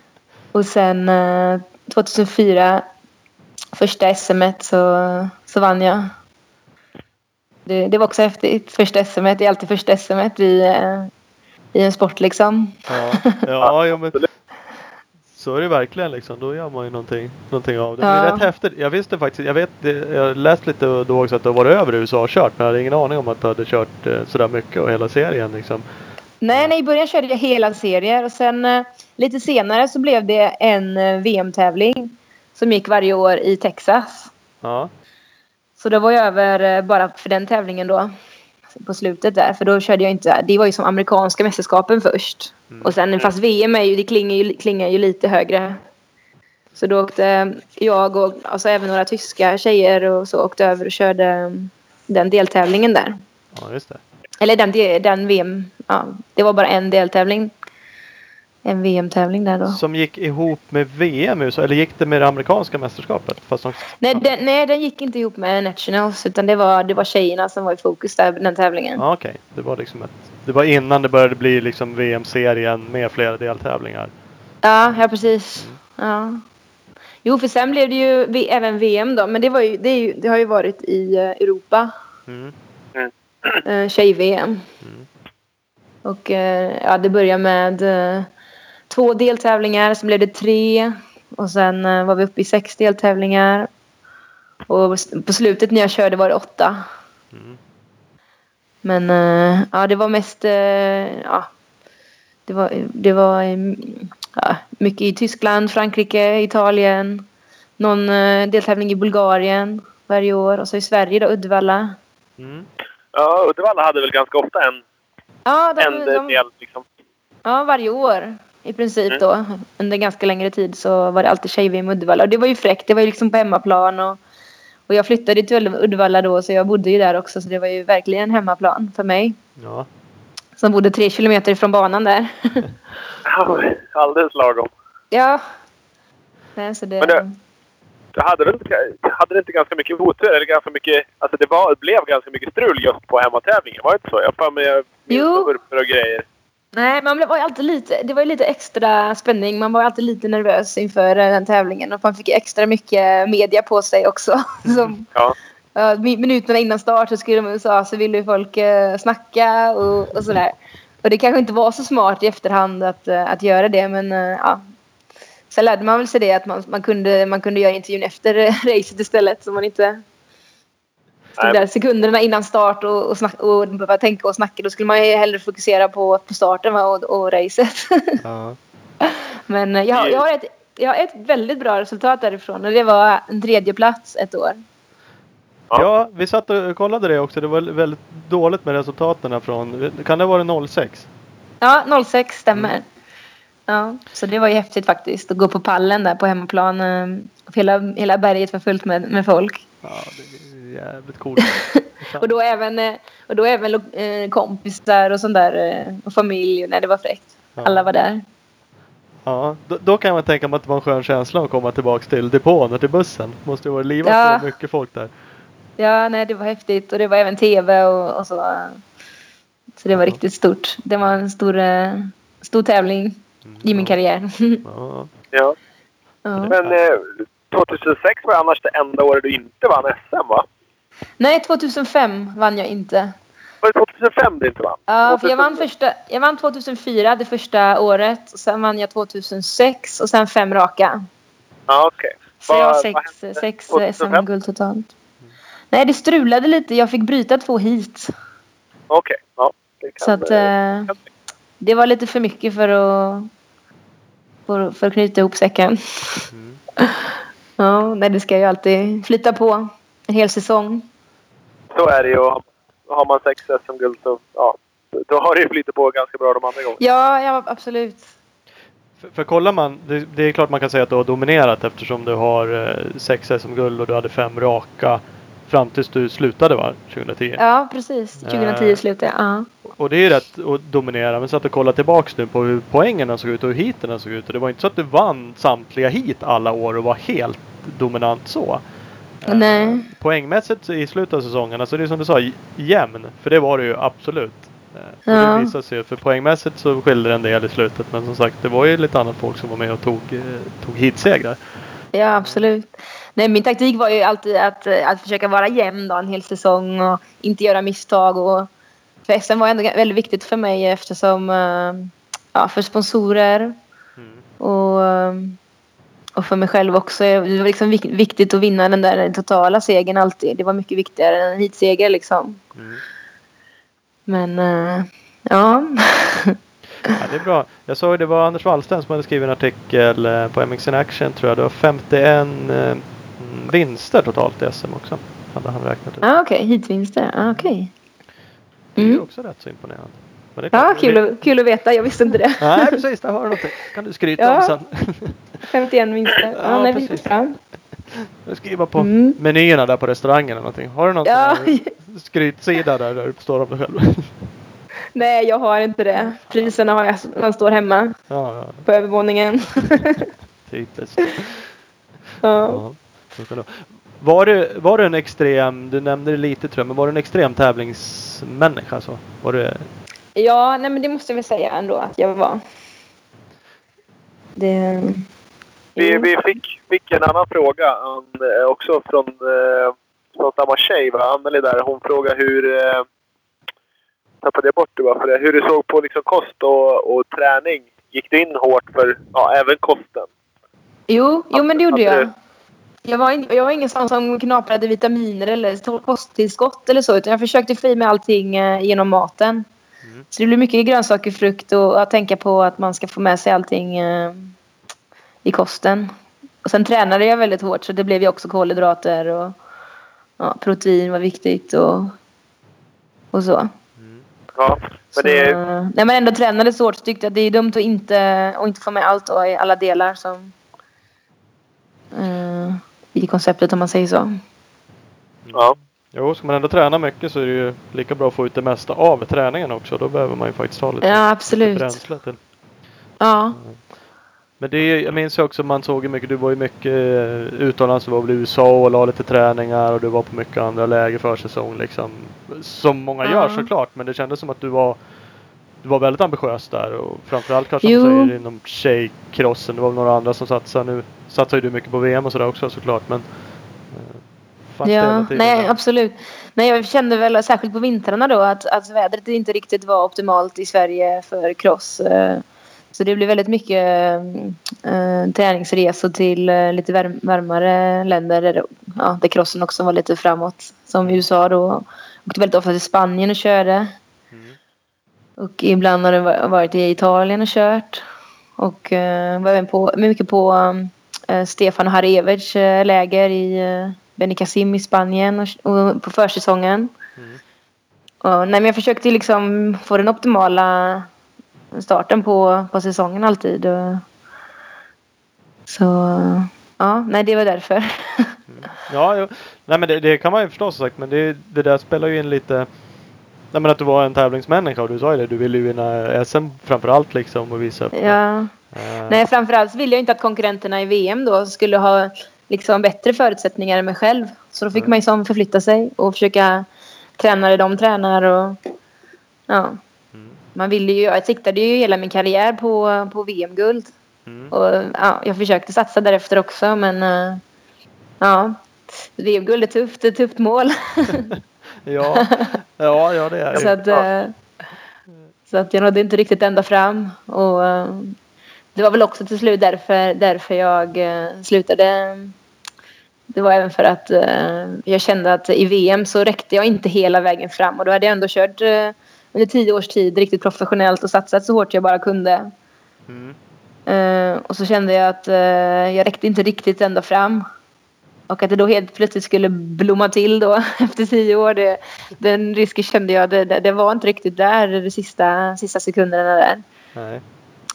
Och sen, eh, 2004, första SM så, så vann jag. Det, det var också häftigt. Första SM är alltid första SM i, eh, i en sport liksom. Ja, ja, ja men så är det verkligen liksom. Då gör man ju någonting, någonting av det. Men det är Ja. rätt häftigt. Jag visste faktiskt, jag vet, det, jag läste lite då också att du har varit över i USA och kört. Men jag hade ingen aning om att du hade kört eh, sådär mycket och hela serien liksom. Nej, nej, i början körde jag hela serier och sen eh, lite senare så blev det en eh, VM-tävling som gick varje år i Texas. Ja, Så då var jag över bara för den tävlingen då. På slutet där. För då körde jag inte. Det var ju som amerikanska mästerskapen först. Och sen fast VM är ju, det klingar ju, klingar ju lite högre. Så då åkte jag och alltså även några tyska tjejer och så åkte över och körde mm, den deltävlingen där. ja just det. Eller den, de- den VM. Ja, det var bara en deltävling. En VM-tävling där då. Som gick ihop med VM i USA, eller gick det med det amerikanska mästerskapet? Fast de, Nej den, nej, den gick inte ihop med Nationals. Utan det var, det var tjejerna som var i fokus där, den tävlingen. Ja okej, det var liksom ett, Det var innan det började bli liksom VM-serien med flera deltävlingar. Ja, ja precis. Ja. Jo, för sen blev det ju även VM då. Men det, var ju, det, ju, det har ju varit i eh, Europa. Mm. Eh, Tjej-VM. Och eh, ja, det började med två deltävlingar. Sen blev det tre. Och sen eh, var vi uppe i sex deltävlingar. Och på slutet när jag körde var det åtta. Mm. Men eh, ja, det var mest... eh, ja, det var, det var ja, mycket i Tyskland, Frankrike, Italien. Någon deltävling i Bulgarien varje år. Och så i Sverige då, Uddevalla. Mm. Ja, Uddevalla hade väl ganska ofta en, Ja, de, en de, del liksom. ja, varje år i princip Mm. då. Under ganska längre tid så var det alltid tjej-VM i Uddevalla. Och det var ju fräckt. Det var ju liksom på hemmaplan. Och, och jag flyttade till Uddevalla då så jag bodde ju där också. Så det var ju verkligen hemmaplan för mig. Ja. Som bodde tre kilometer ifrån banan där. Alldeles lagom. ja. Nej, så det... Men det- Du hade väl hade det inte ganska mycket otur? Eller ganska mycket, alltså det, var, det blev ganska mycket strul just på hemmatävlingen. Var det inte så? Jag har för mig Jo. och grejer. Nej, man blev- alltid lite, det var ju lite extra spänning. Man var alltid lite nervös inför den tävlingen. Och man fick extra mycket media på sig också. Som, Ja. mi- minuterna innan start så skulle de USA så ville folk eh, snacka och, och sådär. Och det kanske inte var så smart i efterhand att, eh, att göra det. Men eh, ja. Sen lärde man väl sig det att man, man, kunde, man kunde göra intervjun efter racet istället. Så man inte Nej. där sekunderna innan start och, och, snack, och började tänka och snacka. Då skulle man ju hellre fokusera på, på starten va, och, och racet. Ja. Men eh, jag, har- jag, har ett, jag har ett väldigt bra resultat därifrån och det var en tredje plats ett år. Ja. ja, vi satt och kollade det också. Det var väldigt dåligt med resultaten från, kan det ha varit 06? Ja, 06 stämmer. Ja, så det var ju häftigt faktiskt att gå på pallen där på hemmaplan. eh, Hela, hela berget var fullt med, med folk. Ja, det jävligt coolt. Och då även, eh, och då även eh, kompisar och sånt där. eh, Och familj. Nej, det var fräckt. Ja. Alla var där. Ja, då, då kan man tänka mig att det var en skön känsla att komma tillbaks till depån och till bussen. Måste ju vara livat Ja. så mycket folk där. Ja, nej, det var häftigt. Och det var även tv och, och så. Så det var riktigt stort. Det var en stor, eh, stor tävling i min karriär. Ja. ja. ja. Men eh, 2006 var annars det enda året du inte vann SM va? Nej, 2005 vann jag inte. Var det 2005 du inte vann? Ja, för jag vann, första, jag vann 2004, det första året. Och sen vann jag 2006 och sen fem raka. Ja, okej. Så jag har sex, sex 2005? SM-guld totalt. Nej, det strulade lite. Jag fick bryta två hit. Okej, ja. Det kan, Så att eh, eh, det var lite för mycket för att, för, för att knyta ihop säcken. Mm. Ja, nej, det ska ju alltid flyta på en hel säsong. Så är det ju. Har man sex SM-guld så ja, då har det ju flyttat på ganska bra de andra gångerna. Ja, ja absolut. För, för kollar man, det, det är klart man kan säga att du har dominerat eftersom du har eh, sex SM-guld och du hade fem raka fram tills du slutade va? 2010. Ja, precis. 2010 Eh. slutade jag. Ja. Och det är ju rätt att dominera. Men så att du kollar tillbaks nu på hur poängerna såg ut och hur heaten såg ut. Och det var inte så att du vann samtliga hit alla år och var helt dominant så. Eh, Nej. Poängmässigt i slutet av säsongerna så är det som du sa jämn. För det var det ju absolut. Eh, Och Ja. det visade sig ju. För poängmässigt så skilde det en del i slutet. Men som sagt det var ju lite annat folk som var med och tog, eh, tog heatsegrar. Ja, absolut. Nej, min taktik var ju alltid att, att försöka vara jämn då, en hel säsong och inte göra misstag. Och, för SM var ändå väldigt viktigt för mig eftersom ja, för sponsorer och, eh, och för mig själv också. Det var liksom vik- viktigt att vinna den där totala segern alltid. Det var mycket viktigare än en heatseger liksom. Mm. Men eh, ja. Ja, det är bra. Jag såg det var Anders Wallsten som hade skrivit en artikel eh, på MX in Action tror jag. Det var 51 eh, vinster totalt i SM också. Hade han räknat ut. ah, okej. Heatvinster. Ah, okej. Det är Mm. också rätt så imponerande. Men Ja, kul, att- kul att veta. Jag visste inte det. Nej precis, där har du någonting. kan du skryta Ja. om sen. 51 vinster. Ja, Ja, precis. Du skriver på Mm. menyerna där på restaurangen eller någonting. Har du någon Ja. skrytsida där, där du står om dig själv? Nej, jag har inte det. Priserna har jag, man står hemma ja, ja, på övervåningen. typiskt. ja. Var du, var du en extrem, du nämnde det lite tror jag, men var du en extrem tävlingsmänniska? Så? Var du, ja, nej men det måste jag väl säga ändå att jag var. Det... Vi, vi fick, fick en annan fråga eh, också från, uh, från samma tjej, va? Anneli där. Hon frågade hur... Uh, tappade jag bort det bara för det. Hur du såg på liksom kost och, och träning. Gick du in hårt för ja, även kosten? Jo, jo, men det gjorde jag. Jag var, in, jag var ingen sån som knaprade vitaminer eller kosttillskott eller så. Utan jag försökte få i mig allting eh, genom maten. Mm. Så det blir mycket grönsaker, frukt och att tänka på att man ska få med sig allting eh, i kosten. Och sen tränade jag väldigt hårt så det blev ju också kolhydrater och ja, protein var viktigt och, och så. Ja, men så det är, När man ändå tränade så hårt så tyckte jag att det är dumt att inte, att inte få med allt i alla delar som eh, i konceptet om man säger så. ja. Jo, ska man ändå träna mycket så är det ju lika bra att få ut det mesta av träningen också. Då behöver man ju faktiskt ha lite, Ja, absolut. bränsle till. Ja, Men det jag minns ju också man såg ju mycket, du var ju mycket eh, utomlands, du var väl i USA och la lite träningar och du var på mycket andra läger för säsong liksom. Som många gör Ja. såklart men det kändes som att du var du var väldigt ambitiös där och framförallt kanske Jo. säger inom tjejkrossen. Det var väl några andra som satsade. Nu satsar ju du mycket på VM och sådär också såklart men ja nej absolut. Nej, jag kände väl särskilt på vintrarna då att, att vädret inte riktigt var optimalt i Sverige för cross. eh, Så det blev väldigt mycket eh, träningsresor till eh, lite värm- varmare länder där, ja, där crossen också var lite framåt. Som USA då. Åkte väldigt ofta till Spanien och körde. Mm. Och ibland har det va- varit i Italien och kört. Och eh, var även på, mycket på Stefan och Harry Everts läger i eh, Benicassim i Spanien och, och på försäsongen. Mm. Och, nej, men jag försökte liksom få den optimala starten på, på säsongen alltid. Och, så ja, nej det var därför. Ja, jo. Nej men det, det kan man ju förstå som sagt men det, det där spelar ju in lite Nej men att du var en tävlingsmänniska och du sa ju det. Du ville ju vinna SM framförallt liksom och visa upp. ja. Eh, Nej, framförallt så ville jag inte att konkurrenterna i VM då skulle ha liksom bättre förutsättningar än mig själv. Så då fick Nej. man ju som förflytta sig och försöka träna det de tränar och ja. Mm. Man ville ju, jag siktade ju hela min karriär på, på VM-guld. Mm. Och ja, jag försökte satsa därefter också men eh, ja. VM-guld är tufft, det är ett tufft mål. Ja, ja, ja det är så, det. att, eh, så att jag nådde inte riktigt ända fram. Och, eh, det var väl också till slut därför, därför jag slutade. Det var även för att eh, jag kände att i VM så räckte jag inte hela vägen fram. Och då hade jag ändå kört eh, under tio års tid riktigt professionellt och satsat så hårt jag bara kunde. Mm. Eh, och så kände jag att eh, jag räckte inte riktigt ända fram. Och att det då helt plötsligt skulle blomma till då efter tio år. Det, den risken kände jag, det, det, det var inte riktigt där de sista, sista sekunderna där. Nej.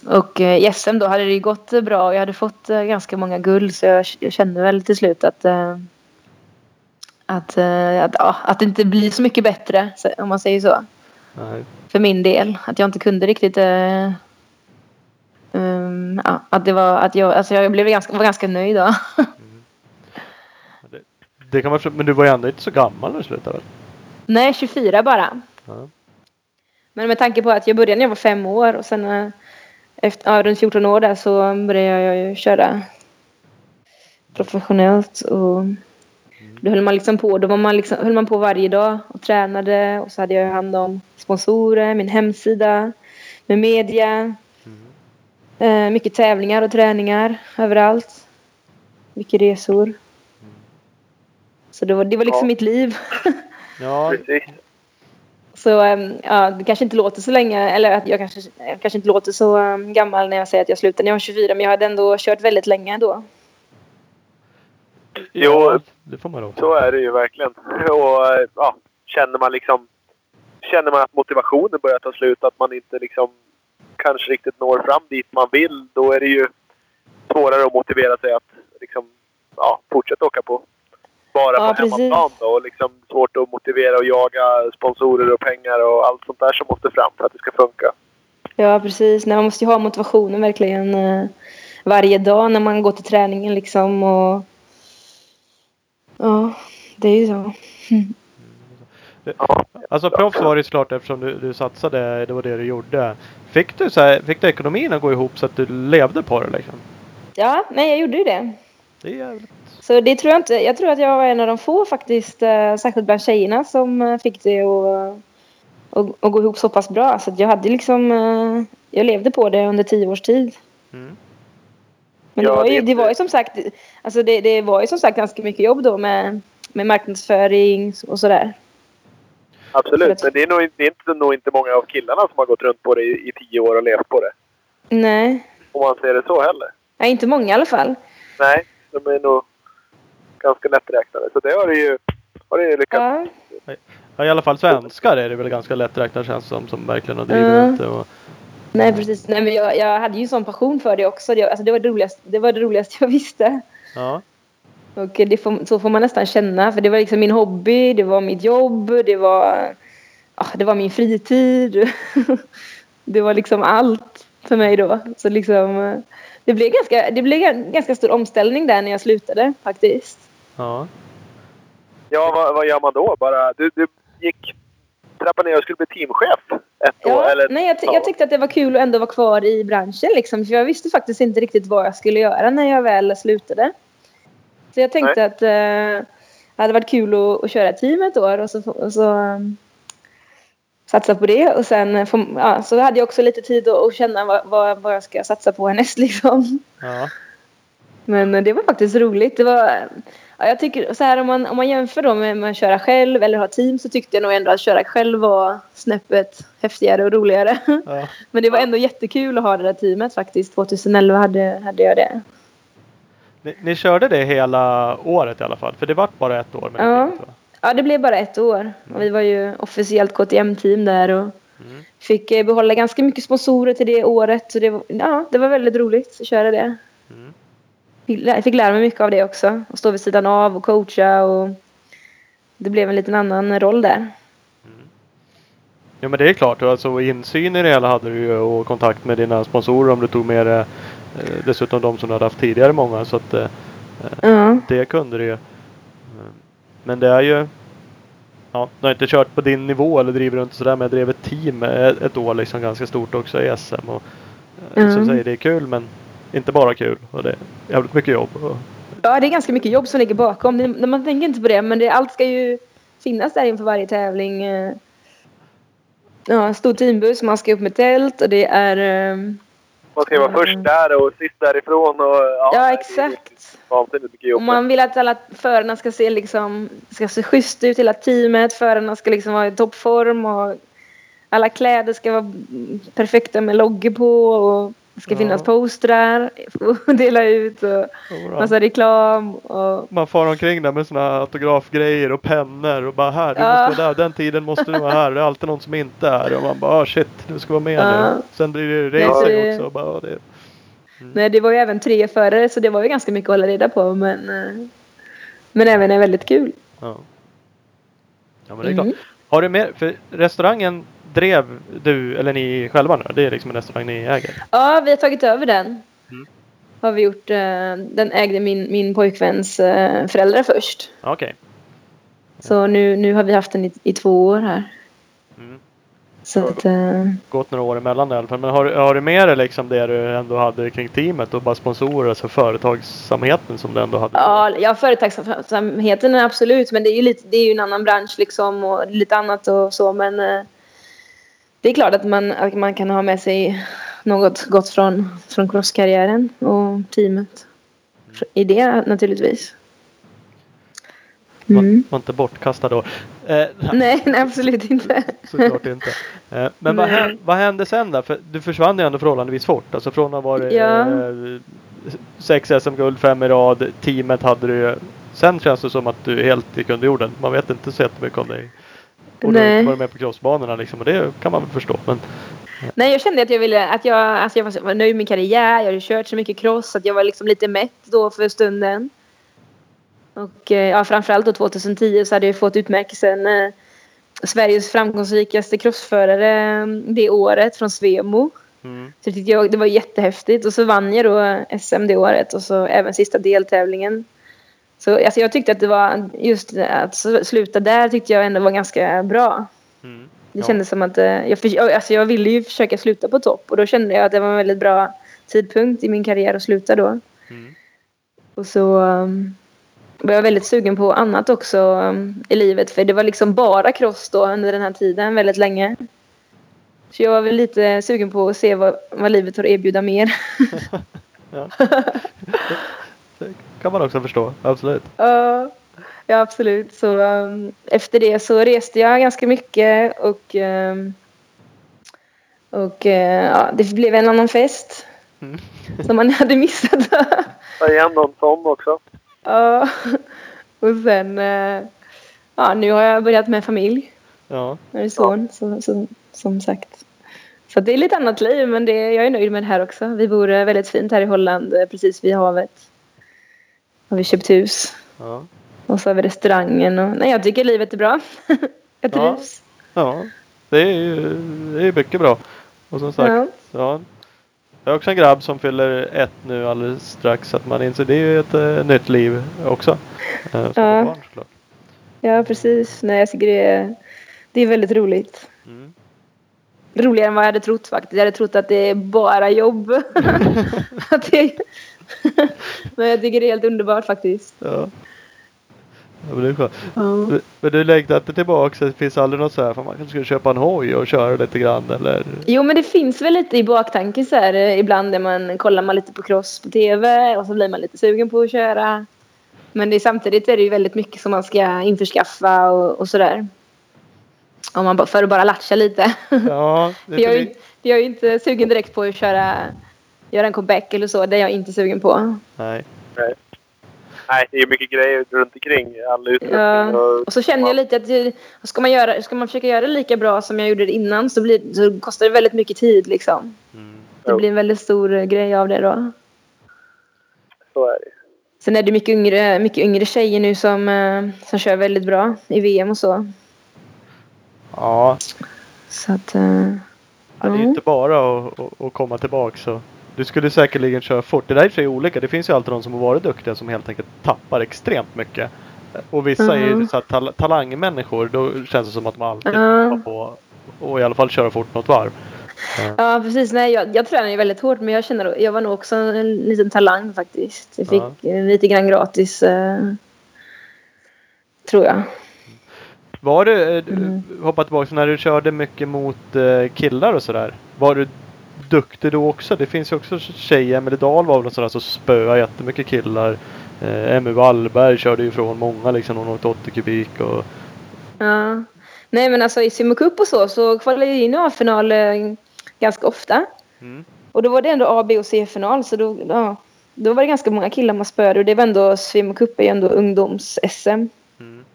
Och eh, i SM då hade det ju gått bra och jag hade fått eh, ganska många guld så jag, kände väl till slut att eh, att, att, ja, att det inte blir så mycket bättre om man säger så. Nej. För min del. Att jag inte kunde riktigt eh, um, ja, att det var att jag, alltså jag blev ganska, var ganska nöjd då. Det, det kan man men du var ju ändå inte så gammal när du slutade väl? Nej, 24 bara. Ja. Men med tanke på att jag började när jag var fem år och sen efter, ja, runt 14 år där så började jag ju köra professionellt. Och då höll man liksom på. Då var man liksom, höll man på varje dag och tränade. Och så hade jag hand om sponsorer, min hemsida, med media. Eh, mycket tävlingar och träningar överallt. Mycket resor. Så det var, det var liksom Ja. mitt liv. Ja, Precis. Så ehm, ja, det kanske inte låter så länge, eller att jag kanske, jag kanske inte låter så ehm, gammal när jag säger att jag slutade när jag var 24, men jag hade ändå kört väldigt länge då. Jo. det får man Så är det ju verkligen. Och ja, känner man liksom... Känner man att motivationen börjar ta slut, att man inte liksom kanske riktigt når fram dit man vill, då är det ju svårare att motivera sig att liksom, ja, fortsätta åka på. Bara Ja, på precis. hemmaplan då. Och liksom svårt att motivera och jaga sponsorer och pengar och allt sånt där som måste fram för att det ska funka. Ja, precis. Nej, man måste ju ha motivationen verkligen eh, varje dag när man går till träningen liksom. Och, ja, det är ju så. Ja. Alltså proffs var det ju såklart eftersom du, du satsade, det var det du gjorde. Fick du, så här, fick du ekonomin att gå ihop så att du levde på det liksom? Ja, nej, jag gjorde ju det. Det är jävligt... Så det tror jag inte. Jag tror att jag var en av de få faktiskt, eh, särskilt bland tjejerna, som eh, fick det att, att, att gå ihop så pass bra. Så jag hade liksom, eh, jag levde på det under tio års tid. Mm. Men Ja, det, var ju, det var ju som sagt, alltså det, det var ju som sagt ganska mycket jobb då med, med marknadsföring och sådär. Absolut, men det är, nog, det är inte, nog inte många av killarna som har gått runt på det i, i tio år och levt på det. Nej, Om man ser det så heller. nej inte många i alla fall. Nej, de är nog ganska lätträknade. Så det har det ju, har det ju lyckats. Ja. Ja, i alla fall svenskar är det väl ganska lätträknat känns det som, som verkligen har drivit runt det. Och, Nej precis, nej, men jag, jag hade ju sån passion för det också. Det, alltså, det, var det, roligaste, det var det roligaste jag visste. ja. Och det får, så får man nästan känna. För det var liksom min hobby, det var mitt jobb, det var, ja, det var min fritid. det var liksom allt för mig då. Så liksom, eh, det blev, ganska, det blev en ganska stor omställning där när jag slutade faktiskt. Ja. Ja, vad, vad gör man då? Bara, du, du gick trappade ner och skulle bli teamchef ett år? Ja, Eller, nej, jag, ja. jag tyckte att det var kul att ändå vara kvar i branschen. Liksom, för jag visste faktiskt inte riktigt vad jag skulle göra när jag väl slutade. Så jag tänkte att eh, det hade varit kul att, att köra team ett år och så, och så um, satsa på det. Och sen eh, ja, så hade jag också lite tid att, att känna vad, vad, vad jag ska satsa på härnäst. Liksom. ja. Men eh, det var faktiskt roligt. Det var, ja, jag tycker så här om man, om man jämför då med, med att köra själv eller ha team så tyckte jag nog ändå att köra själv var snäppet häftigare och roligare. ja. Men det var ändå jättekul att ha det där teamet faktiskt. 2011 hade, hade jag det. Ni, ni körde det hela året i alla fall? För det vart bara ett år med Ja. det teamet? Ja, det blev bara ett år. Och vi var ju officiellt KTM-team där och Mm. fick eh, behålla ganska mycket sponsorer till det året. Så det, var- ja, det var väldigt roligt att köra det. Mm. Fick lä- fick lära mig mycket av det också. Att stå vid sidan av och coacha och det blev en liten annan roll där. Ja men det är klart, alltså insyn i det hela hade du ju och kontakt med dina sponsorer om du tog med det. Eh, dessutom de som du hade haft tidigare många så att Ja, det kunde du ju. Eh, Men det är ju Ja, du har inte kört på din nivå eller driver runt sådär men jag drev ett team ett, år liksom ganska stort också i SM. Och, eh, Som Mm. säger det är kul men inte bara kul och det är jävligt mycket jobb. Och, ja det är ganska mycket jobb som ligger bakom. Man tänker inte på det men det, allt ska ju finnas där inför varje tävling. eh. Ja, stor teambuss, man ska upp med tält och det är... eh, Man ska vara först där och sist därifrån. Och, ja, Ja, det är exakt. Och man vill att alla förarna ska se liksom, ska se schysst ut, hela teamet. Förarna ska liksom vara i toppform och alla kläder ska vara perfekta med loggor på och det ska Ja. finnas postrar att dela ut och Jodå. massa reklam och Man far omkring där med såna autografgrejer och pennor och bara här, du Ja. måste vara där, den tiden måste du vara här. Det är alltid någon som inte är och man bara ah, shit, du ska vara med Ja. nu. Sen blir det Ja, racing det- också. Bara, ah, det, Nej, det var ju även tre förare så det var ju ganska mycket att hålla reda på men, eh, men även är väldigt kul. ja. ja men det är klart. Mm. Har du mer, för restaurangen drev du, eller ni själva nu? Det är liksom en restaurang ni äger? Ja, vi har tagit över den. Mm. Har vi gjort. eh, Den ägde min, min pojkväns eh, föräldrar först. Okej. Så nu, nu har vi haft den i, i två år här. Mm. Så att, eh, Gått några år emellan i alla fall. Men har, har du med dig liksom det du ändå hade kring teamet och bara sponsorer, alltså företagsamheten som du ändå hade? ja, ja, företagsamheten är absolut, men det är ju lite, det är ju en annan bransch liksom och lite annat och så, men det är klart att man, att man kan ha med sig något gott från, från crosskarriären och teamet i det naturligtvis. Var, Mm. var inte bortkastad då. Eh, Nej, nej, absolut inte. Såklart inte. Eh, men vad, hände, vad hände sen då? För du försvann ju ändå förhållandevis fort. Alltså från att ha varit Ja. eh, sex SM-guld, fem i rad. Teamet hade du. Sen känns det som att du helt gick under jorden. Man vet inte så jättemycket om dig. Och du har Nej. inte varit med på crossbanorna liksom. Och det kan man väl förstå. Men Nej, jag kände att jag ville att jag, alltså jag var- nöjd med min karriär. Jag hade kört så mycket cross att jag var liksom lite mätt då för stunden. Och eh, ja, framförallt då 2010 så hade jag fått utmärkelsen eh, Sveriges framgångsrikaste crossförare eh, det året från Svemo. mm, Så det jag det var jättehäftigt. Och så vann jag då SM det året och så även sista deltävlingen. Så alltså jag tyckte att det var just att sluta där tyckte jag ändå var ganska bra. mm, Det ja. kändes som att eh, jag, för, alltså jag ville ju försöka sluta på topp och då kände jag att det var en väldigt bra tidpunkt i min karriär att sluta då. Mm. Och så um, var jag väldigt sugen på annat också um, i livet för det var liksom bara cross då under den här tiden väldigt länge. Så jag var väl lite sugen på att se vad, vad livet har att erbjuda mer. Ja. det kan man också förstå. Absolut. Ja, ja absolut. Så um, efter det så reste jag ganska mycket och um, och eh, ja, det blev en annan fest Mm. som man hade missat. Ta igen någon sån också. ja. Och sen eh, ja, nu har jag börjat med familj. Ja. Jag är son, så, så, som sagt. Så det är lite annat liv, men det, jag är nöjd med det här också. Vi bor eh, väldigt fint här i Holland, precis vid havet. Har vi köpt hus. Ja. Och så har vi restaurangen. Och, nej, jag tycker livet är bra. jag Ja. trivs. ja. Det är ju det är mycket bra. Och som sagt. Ja. Ja. Jag har också en grabb som fyller ett nu alldeles strax. Så att man inser det är ju ett eh, nytt liv också. Som Ja. barn ja, precis. Nej, jag tycker det är, det är väldigt roligt. Mm. Roligare än vad jag hade trott faktiskt. Jag hade trott att det är bara jobb. att det, men jag tycker det är helt underbart faktiskt. Ja. Ja, men det är skönt. Men- du längtar inte tillbaka? Det finns aldrig något så här. För man kanske skulle köpa en hoj och köra lite grann eller? Jo, men det finns väl lite i baktanken så här. eh, Ibland när man kollar man lite på cross på tv och så blir man lite sugen på att köra. Men det är, samtidigt är det ju väldigt mycket som man ska införskaffa och, och sådär. Om man, bara- för att bara latcha lite. Ja. Det För jag, är, är ju- jag är ju inte sugen direkt på att köra, göra en comeback eller så. Det är jag inte sugen på. Nej. Nej, det är mycket grejer runt omkring. All utrustning Ja. och... Och så känner jag lite att det, ska, man göra, ska man försöka göra det lika bra som jag gjorde det innan så, blir, så kostar det väldigt mycket tid liksom. Mm. Det blir en väldigt stor grej av det då. Så är det. Sen är det mycket yngre, mycket yngre tjejer nu som, eh, som kör väldigt bra i VM och så. Ja. Så att... eh, Ja, det är ju inte bara att, att, att komma tillbaka så. Du skulle säkerligen köra fort. Det där är för olika. Det finns ju alltid de som har varit duktiga som helt enkelt tappar extremt mycket. Och vissa är ju Mhm. så här tal- talangmänniskor. Då känns det som att man alltid Ja. hoppar på och i alla fall köra fort något varv. Ja, precis. Nej, jag, jag tränar ju väldigt hårt men jag känner jag var nog också en liten talang faktiskt. Jag fick eh, lite grann gratis. Eh, tror jag. Var du, eh, Mm. hoppa tillbaka, när du körde mycket mot eh, killar och sådär. Var du duktig då också? Det finns ju också tjejer, Emelie Dahl var väl någon sån där som spöade jättemycket killar. Eh, Emmy Wallberg körde ju ifrån många liksom. Hon åkte 80 kubik och Ja. Nej men alltså i Sumo Cup och så så kvalade jag in i A-final eh, ganska ofta. Mm. Och då var det ändå A, B och C-final så då, ja, då var det ganska många killar man spöade och det var ändå Sumo Cup är ju ändå ungdoms-SM. Mm.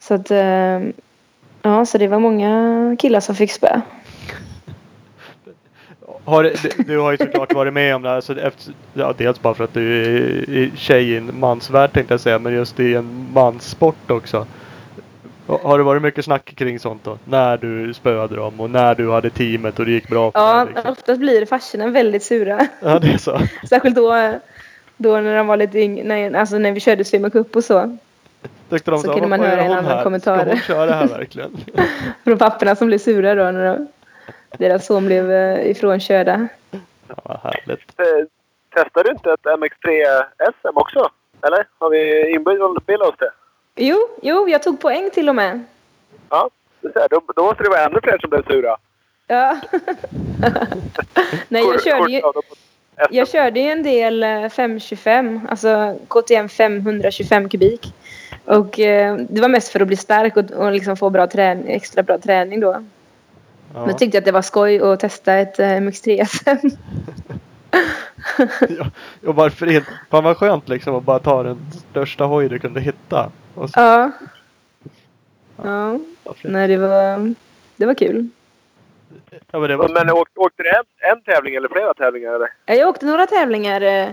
Så att eh, ja så det var många killar som fick spö. Har, du, har ju såklart varit med om det här. Så efter, ja, dels bara för att du är tjej i en mansvärld tänkte jag säga. Men just i en manssport också. Har det varit mycket snack kring sånt då? När du spöade dem och när du hade teamet och det gick bra Ja, liksom. oftast blir farsorna väldigt sura. ja, det är så. Särskilt då, då när de var lite yngre, när, alltså när vi körde Sumo Cup och så. Tyckte de Så kunde man "Vad höra en annan här? kommentar." Ska hon köra här verkligen? Från papporna som blev sura då när de, deras son blev eh, ifrånkörda. Ja, vad härligt. Eh, Testar du inte ett MX3 SM också? Eller? Har vi inbillat oss det? Jo, jo, jag tog poäng till och med. Ja, då, då måste det vara ännu fler som blev sura. Ja. Nej, jag körde ju, jag körde ju en del eh, 525, alltså KTM 525 kubik. Och eh, det var mest för att bli stark och, och liksom få bra träning, extra bra träning då. Ja. Men tyckte att det var skoj att testa ett eh, MX3 SM. ja, och varför inte? Fan vad skönt liksom att bara ta den största hoj du kunde hitta. Och så, ja. Ja, varför- nej det var, det var kul. ja, men det var, Men åkte, åkte du en, en tävling eller flera tävlingar? Eller? Jag åkte några tävlingar, eh,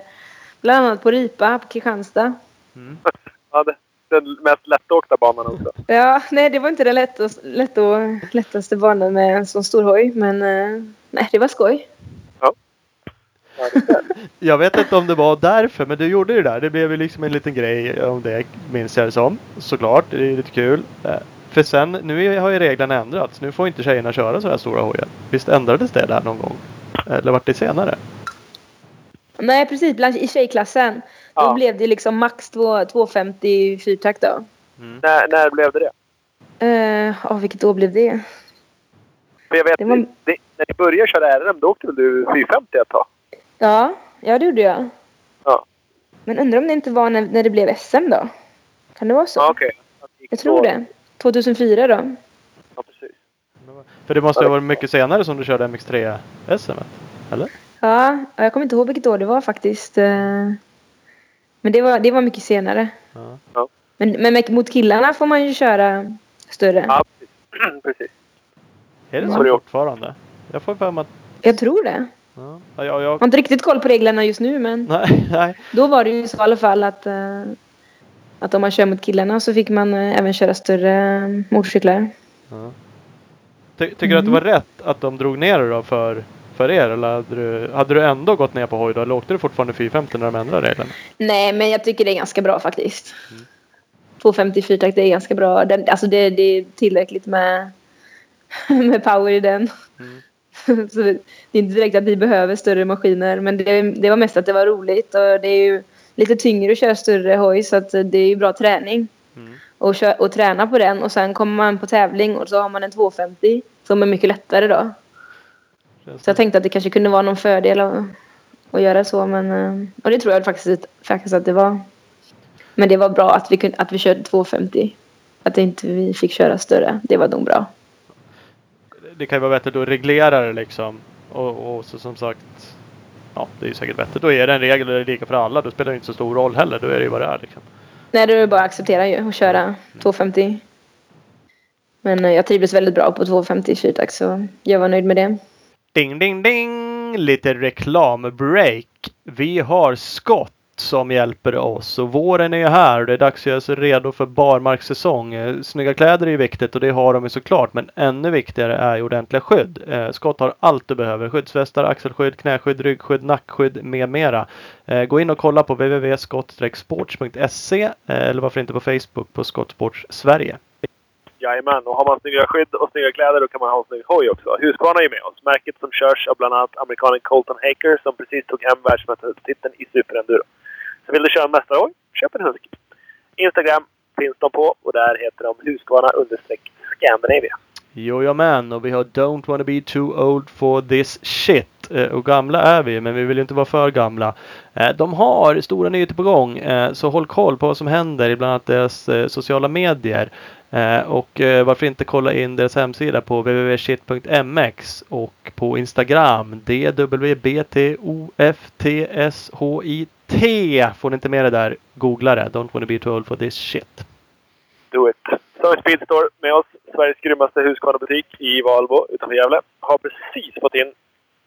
bland annat på Ripa på Kristianstad. mm. Ja, det, den mest lättåkta banan också. Ja, nej det var inte den lättaste, lätt och, lättaste banan med en sån stor hoj. Men eh, nej, det var skoj. Ja. Jag vet inte om det var därför, men du gjorde det där. Det blev ju liksom en liten grej om det, minns jag det som. Såklart, det är lite kul. Eh, För sen, nu har ju reglerna ändrats. Nu får inte tjejerna köra så här stora hojar. Visst ändrades det där någon gång? Eller vart det senare? Nej, precis. Bland, I tjejklassen. Då Ja. blev det liksom max två- 250 fyrtakt då. när, när blev det det? Eh, ja, vilket år blev det? För jag vet, Det var- det, när ni började köra RM, då åkte väl du 450 ett tag? Ja, ja det gjorde jag. Ja. Men undrar om det inte var när, när det blev SM då? Kan det vara så? Ja, gick Jag tror det. 2004 då. Ja, precis. För det måste ha varit mycket senare som du körde MX3 SM? Eller? Ja, ja, jag kommer inte ihåg vilket år det var faktiskt. Men det var, det var mycket senare. Ja. Men, men med- mot killarna får man ju köra större. Ja, precis. Är det Ja. så fortfarande? Jag får för mig att... Jag tror det. Ja, ja, jag, Jag har inte riktigt koll på reglerna just nu men nej, nej. då var det ju så i alla fall att, eh, att om man kör mot killarna så fick man eh, även köra större eh, motorcyklar. Ja. Ty, tycker du att det var rätt att de drog ner det då för, för er? Eller hade du, hade du ändå gått ner på hoj då? Eller åkte du fortfarande 450 när de ändrade reglerna? Nej men jag tycker det är ganska bra faktiskt. 254 takt är ganska bra. Den, alltså det, det är tillräckligt med, med power i den. så det är inte direkt att vi behöver större maskiner men det, det var mest att det var roligt och det är ju lite tyngre att köra större hoj så att det är ju bra träning. Mm. Och, kö- och träna på den och sen kommer man på tävling och så har man en 250 som är mycket lättare då. Så jag tänkte att det kanske kunde vara någon fördel att, att göra så men eh, och det tror jag faktiskt, faktiskt att det var. Men det var bra att vi, kunde, att vi körde 250. Att inte vi fick köra större. Det var nog bra. det kan ju vara vettigt att reglera det liksom. Och, och så som sagt. Ja, det är ju säkert vettigt. Då är det en regel och det är lika för alla. Då spelar det inte så stor roll heller. Då är det ju vad det är liksom. Nej, det är bara att acceptera ju och köra 250. Men eh, jag trivdes väldigt bra på 250 fyrtakt så jag var nöjd med det. Ding, ding, ding! Lite reklambreak. Vi har Scott som hjälper oss och våren är ju här och det är dags att göra sig redo för barmarkssäsong. Eh, snygga kläder är ju viktigt och det har de ju såklart men ännu viktigare är ju ordentliga skydd. Skott Scott har allt du behöver. Skyddsvästar, axelskydd, knäskydd, ryggskydd, nackskydd med mera. Eh, gå in och kolla på www.skott-sports.se eller varför inte på Facebook på Skottsports Sverige. Jajamän, och har man snygga skydd och snygga kläder då kan man ha en snygg hoj också. Husqvarna är ju med oss. Märket som körs av bland annat amerikanen Colton Haker som precis tog hem världsmästartiteln i superenduro. Så vill du köra en mästarhoj, köp en Husky. Instagram finns de på och där heter de Husqvarna understreck Scandinavia. Jojomän, och vi har Don't wanna be too old for this shit. Eh, och gamla är vi, men vi vill ju inte vara för gamla. Eh, de har stora nyheter på gång, eh, så håll koll på vad som händer i bland annat deras sociala medier. Eh, och eh, varför inte kolla in deras hemsida på www.shit.mx och på Instagram DWBTOFTSHIT. Får ni inte med det där, googla det. Don't wanna be too old for this shit. Do it! Service Speedstore med oss. Sveriges grymmaste Husqvarna-butik i Valbo utanför Gävle. Har precis fått in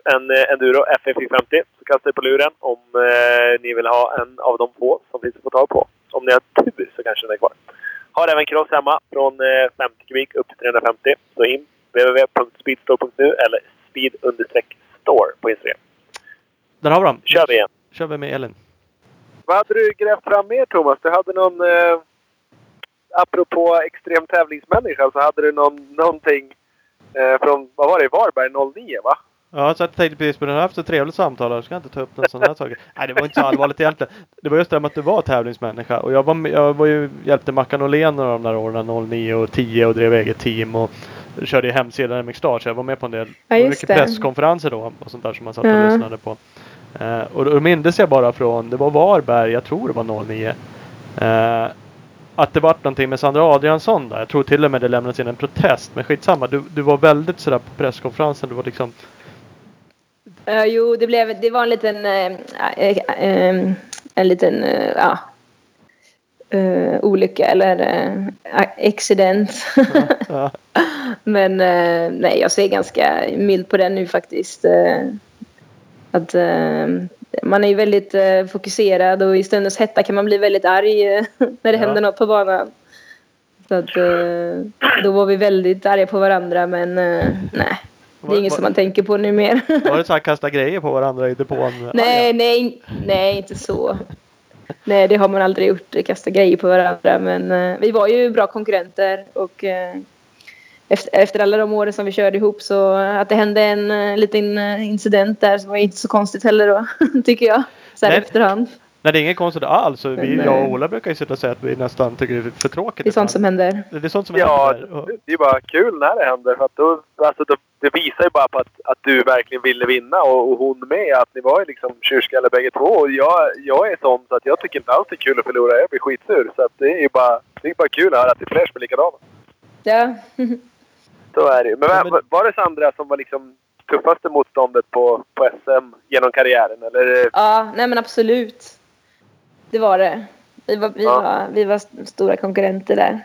en eh, Enduro FF450. Så kasta er på luren om eh, ni vill ha en av de två som finns att få tag på. Om ni har tur så kanske den är kvar. Har även cross hemma från eh, 50 kubik upp till 350. Så in www.speedstore.nu eller speed-store på Instagram. Där har vi dem. kör vi igen. kör vi med Elin. Vad hade du grävt fram mer Thomas? Du hade någon... Eh, apropå extrem tävlingsmänniska så hade du någon, någonting eh, från, vad var det, Varberg 09 va? Ja, så jag tänkte precis på. Jag har haft ett trevligt samtal här. Ska jag inte ta upp någon sån här sak? Nej, det var inte så allvarligt egentligen. Det var just det med att du var tävlingsmänniska. Och jag var, jag var ju, hjälpte Mackan Åhlén några av de där åren, 09 och 10 och drev eget team och körde i hemsidan MX Star. Så jag var med på en del Ja, just mycket det. presskonferenser då och sånt där som man satt och Ja. lyssnade på. Eh, och då mindes jag bara från, det var Varberg, jag tror det var 09. Eh, att det var någonting med Sandra Adriansson där. Jag tror till och med det lämnades in en protest. Men skitsamma, du, du var väldigt sådär på presskonferensen. Du var liksom Ja, jo, det, blev, det var en liten... eh, eh, en liten, ja... olycka eller accident. Men nej, jag ser ganska mild på den nu faktiskt. Att man är ju väldigt fokuserad och i stundens hetta kan man bli väldigt arg när det Ja. händer något på banan. Så att då var vi väldigt arga på varandra men nej. Det är Var- inget var- som man tänker på nu mer. Var det så här kasta grejer på varandra i depån? nej, nej, nej, inte så. Nej, det har man aldrig gjort. Kasta grejer på varandra. Men eh, vi var ju bra konkurrenter och eh, efter, efter alla de åren som vi körde ihop så att det hände en eh, liten eh, incident där så var inte så konstigt heller då, tycker jag. Så här Nej. efterhand. Nej, det är inget konstigt alls. Vi, Men, jag och eh, Ola brukar ju sitta och säga att vi nästan tycker det är för tråkigt. Det är sånt som händer. Det är sånt som Ja, händer. Och- det är bara kul när det händer. För att då, alltså, då, det visar ju bara på att, att du verkligen ville vinna och, och hon med. Att ni var ju liksom tjurskallar bägge två. Och jag, jag är sån så att jag tycker inte alls det är kul att förlora. Jag blir skitsur. Så att det är ju bara, det är bara kul att höra att det är fler som är likadana. Ja. Så är det ju. Men, Ja, men- var det Sandra som var liksom tuffaste motståndet på, på SM genom karriären? Eller? ja, nej men absolut. Det var det. Vi var, vi Ja. var, vi var st- stora konkurrenter där.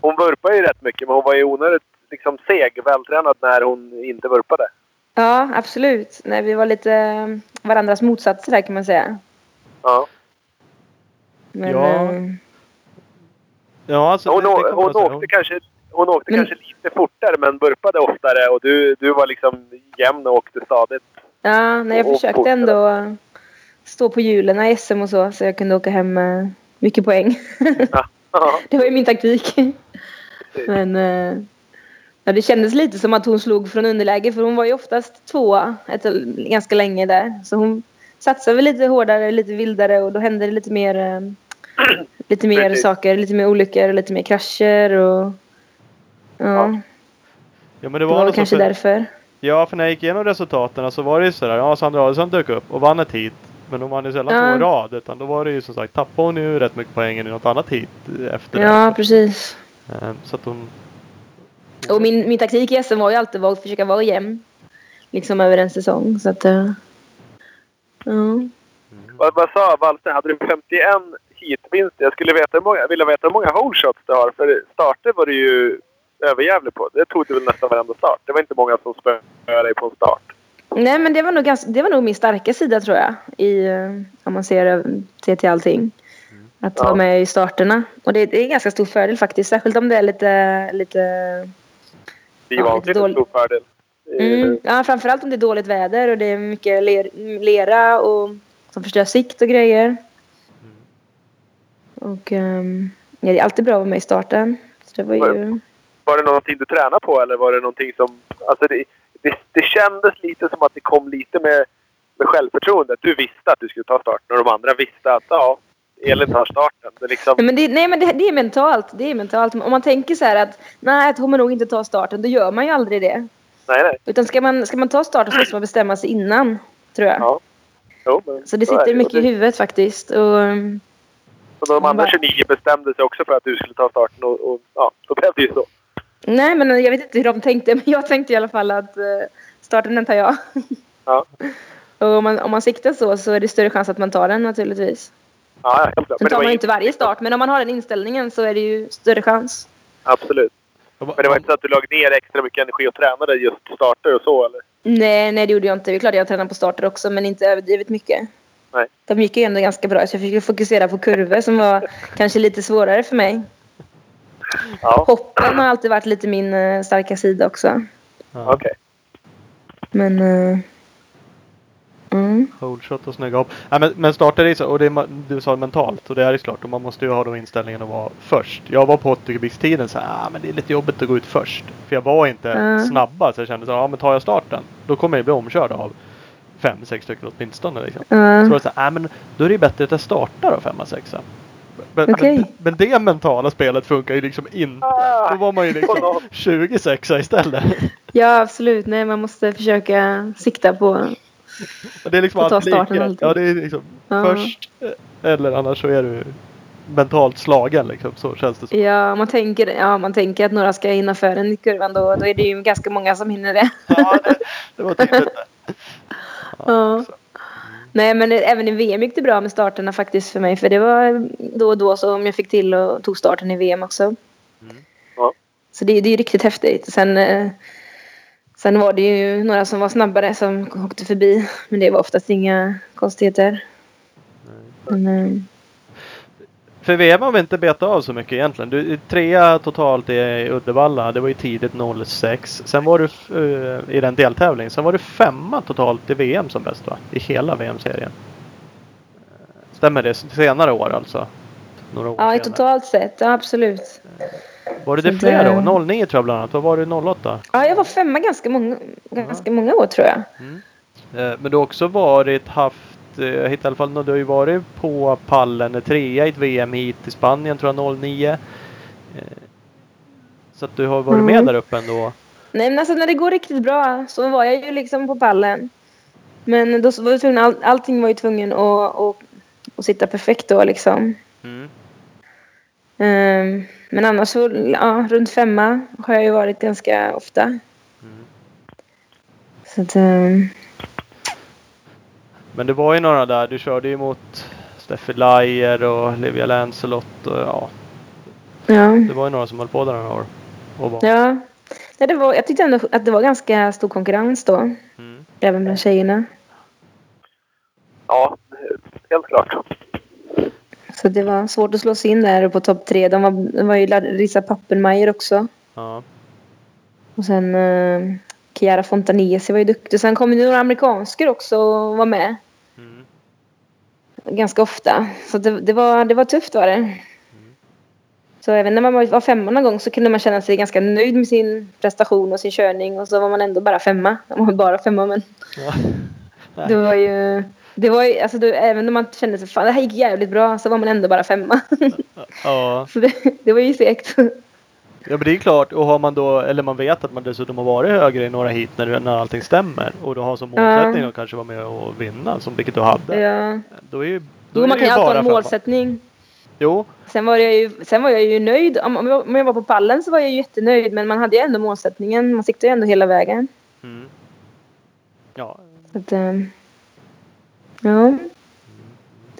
Hon vurpade ju rätt mycket men hon var ju onödigt liksom, seg, vältränad när hon inte vurpade. Ja, absolut. Nej, vi var lite eh, varandras motsatser där kan man säga. Ja. Men, Ja. eh, Ja, alltså, Hon, det- det hon åkte, kanske, hon åkte Men- kanske lite fortare men vurpade oftare och du, du var liksom jämn och åkte stadigt. Ja, nej, jag Och försökte fortare. ändå stå på hjulen i SM och så, så jag kunde åka hem med mycket poäng. Ja. Ja. det var ju min taktik. Men eh, ja, det kändes lite som att hon slog från underläge, för hon var ju oftast tvåa ett, ganska länge där. Så hon satsade väl lite hårdare, lite vildare och då hände det lite mer, eh, lite mer Precis. saker, lite mer olyckor lite mer krascher och ja, Ja. Ja, men det det var, var nog så kanske för, därför. Ja, för när jag gick igenom resultaten så var det ju sådär. Ja, Sandra Adelsson dök upp och vann ett hit. Men hon vann ju sällan Ja. två i rad. Utan då var det ju som sagt, tappade hon ju rätt mycket poäng i något annat hit efter Ja, precis. det. Eh, Så att hon... Och min, min taktik i SM var ju alltid att försöka vara jämn. Liksom över en säsong. Så att... eh, ja. Vad, vad sa Walter? Hade du 51 heatvinster? Jag skulle veta många, vilja veta hur många hole shots du har. För starter var du ju överjävlig på. Det tog du väl nästan varenda start. Det var inte många som spöade dig på en start. Nej men det var, nog ganska, det var nog min starka sida tror jag. I, eh, om man ser, ser till allting. Att Ja. vara med i starterna. Och det, det är en ganska stor fördel faktiskt. Särskilt om det är lite... lite Det är Ja, ju lite vansinnigt dåligt. stor fördel. Mm, ja, framförallt om det är dåligt väder och det är mycket ler, lera och som förstör sikt och grejer. Och ehm, ja, det är alltid bra att vara med i starten. Så det var ju... Var det någonting du tränade på eller var det någonting som... Alltså det, det, det kändes lite som att det kom lite med, med självförtroende. Du visste att du skulle ta starten och de andra visste att ja, Elin tar starten. Det liksom, Nej men, det, nej, men det, det är mentalt. Det är mentalt. Om man tänker så här att nej, jag kommer nog inte ta starten, då gör man ju aldrig det. nej, nej. Utan ska man, ska man ta starten så måste man bestämma sig innan, tror jag. Ja. Jo, Så det så sitter ju. mycket i det- huvudet faktiskt. Och, Och de andra Bara- 29 bestämde sig också för att du skulle ta starten och, och ja, då blev det ju så. nej, men jag vet inte hur de tänkte, men jag tänkte i alla fall att eh, starten den tar jag. Ja, Och om man, om man siktar så, så är det större chans att man tar den naturligtvis. Ja helt klart. Sen tar man ju inte- varje start, men om man har den inställningen så är det ju större chans. Absolut. Men det var inte så att du lade ner extra mycket energi och tränade just starter och så eller? Nej, nej det gjorde jag inte. Det är klart jag tränade på starter också, men inte överdrivet mycket. Nej. De gick ju ändå ganska bra, så jag fick fokusera på kurvor som var kanske lite svårare för mig. Ja, Hoppen har alltid varit lite min eh, starka sida också. Ja. okej. Men... Mm. Holdshot och snygga hopp. Ja, men, men startar och det du sa mentalt och det är det klart. Och man måste ju ha de inställningen att vara först. Jag var på 80-kubikstiden så här, ah, men det är lite jobbigt att gå ut först. För jag var inte Mm. snabbast. Så jag kände så ja men tar jag starten. Då kommer jag bli omkörd av fem, sex stycken åtminstone. Liksom. Så Ja. var det så här, ah, men då är det bättre att jag startar då femma, sexa. Men, Okej. men, men det mentala spelet funkar ju liksom inte. Då var man ju liksom 26 istället. ja, absolut. Nej, man måste försöka sikta på... Och det är liksom ta alltid starten lika. alltid. Ja, det är liksom Ja. först eller annars så är du mentalt slagen liksom. Så känns det som. Ja, man tänker, ja, man tänker att några ska hinna före en i kurvan då. Då är det ju ganska många som hinner det. Ja, det, det var tydligt det. Ja. Nej, men även i VM gick det bra med starterna faktiskt för mig. För det var då och då som jag fick till och tog starten i VM också. Ja. Så det, det är ju riktigt häftigt. Sen, eh, sen var det ju några som var snabbare som åkte förbi. Men det var oftast inga konstigheter. Men, eh, För VM har vi inte betat av så mycket egentligen. Du trea totalt i Uddevalla. Det var ju tidigt 06. Sen var du eh, i den deltävlingen. Sen var du femma totalt i VM som bäst va? I hela VM-serien. Eh, Stämmer det? Senare år alltså? Några år ja, senare. totalt sett. Ja, absolut. Var det det fler det- då? 09 tror jag bland annat. Vad var du 08? Ja, jag var femma ganska många, ganska många år tror jag. Eh, Men du har också varit haft, eh, jag hittade i alla fall, du har ju varit på pallen, eh, trea i ett VM hit i Spanien tror jag 09. Eh, Så att du har varit med Mm. där uppe ändå. Nej men alltså när det går riktigt bra så var jag ju liksom på pallen. Men då var jag tvungen, all, allting var ju tvungen att, att, att sitta perfekt då liksom. Mm. Ehm, men annars så, ja, runt femma har jag ju varit ganska ofta. Mm. Så att, ehm, Men det var ju några där, du körde ju mot Steffi Lajer och Livia Lancelot och ja, ja. det var ju några som höll på där några år. Och var. ja. Nej, det var, jag tyckte ändå att det var ganska stor konkurrens då. Mm. Även bland tjejerna. Ja, helt klart. Så det var svårt att slå sig in där på topp tre. De var, de var ju Larissa Pappenmeier också. Ja. Och sen uh, Chiara Fontanesi var ju duktig. Sen kom ju några amerikanskor också och var med. Mm. Ganska ofta. Så det, det, var, det var tufft var det. Så även när man var- var femma någon gång så kunde man känna sig ganska nöjd med sin prestation och sin körning. Och så var man ändå bara femma. Man var bara femma men Ja. det var ju... Det var ju, alltså det, även om man kände sig fan det här gick jävligt bra så var man ändå bara femma. ja. så det, det var ju segt. Ja men det är klart och har man då, eller man vet att man dessutom har varit högre i några hit när, när allting stämmer och du har som målsättning att kanske vara med och vinna som vilket du hade. Ja. Då är ju, då är man kan ju alltid ha en femma. målsättning. Jo, Sen var, jag ju, sen var jag ju nöjd. Om, om jag- var på pallen så var jag ju jättenöjd. Men man hade ju ändå målsättningen. Man siktade ju ändå hela vägen. Mm. Ja. Så att, ehm, ja.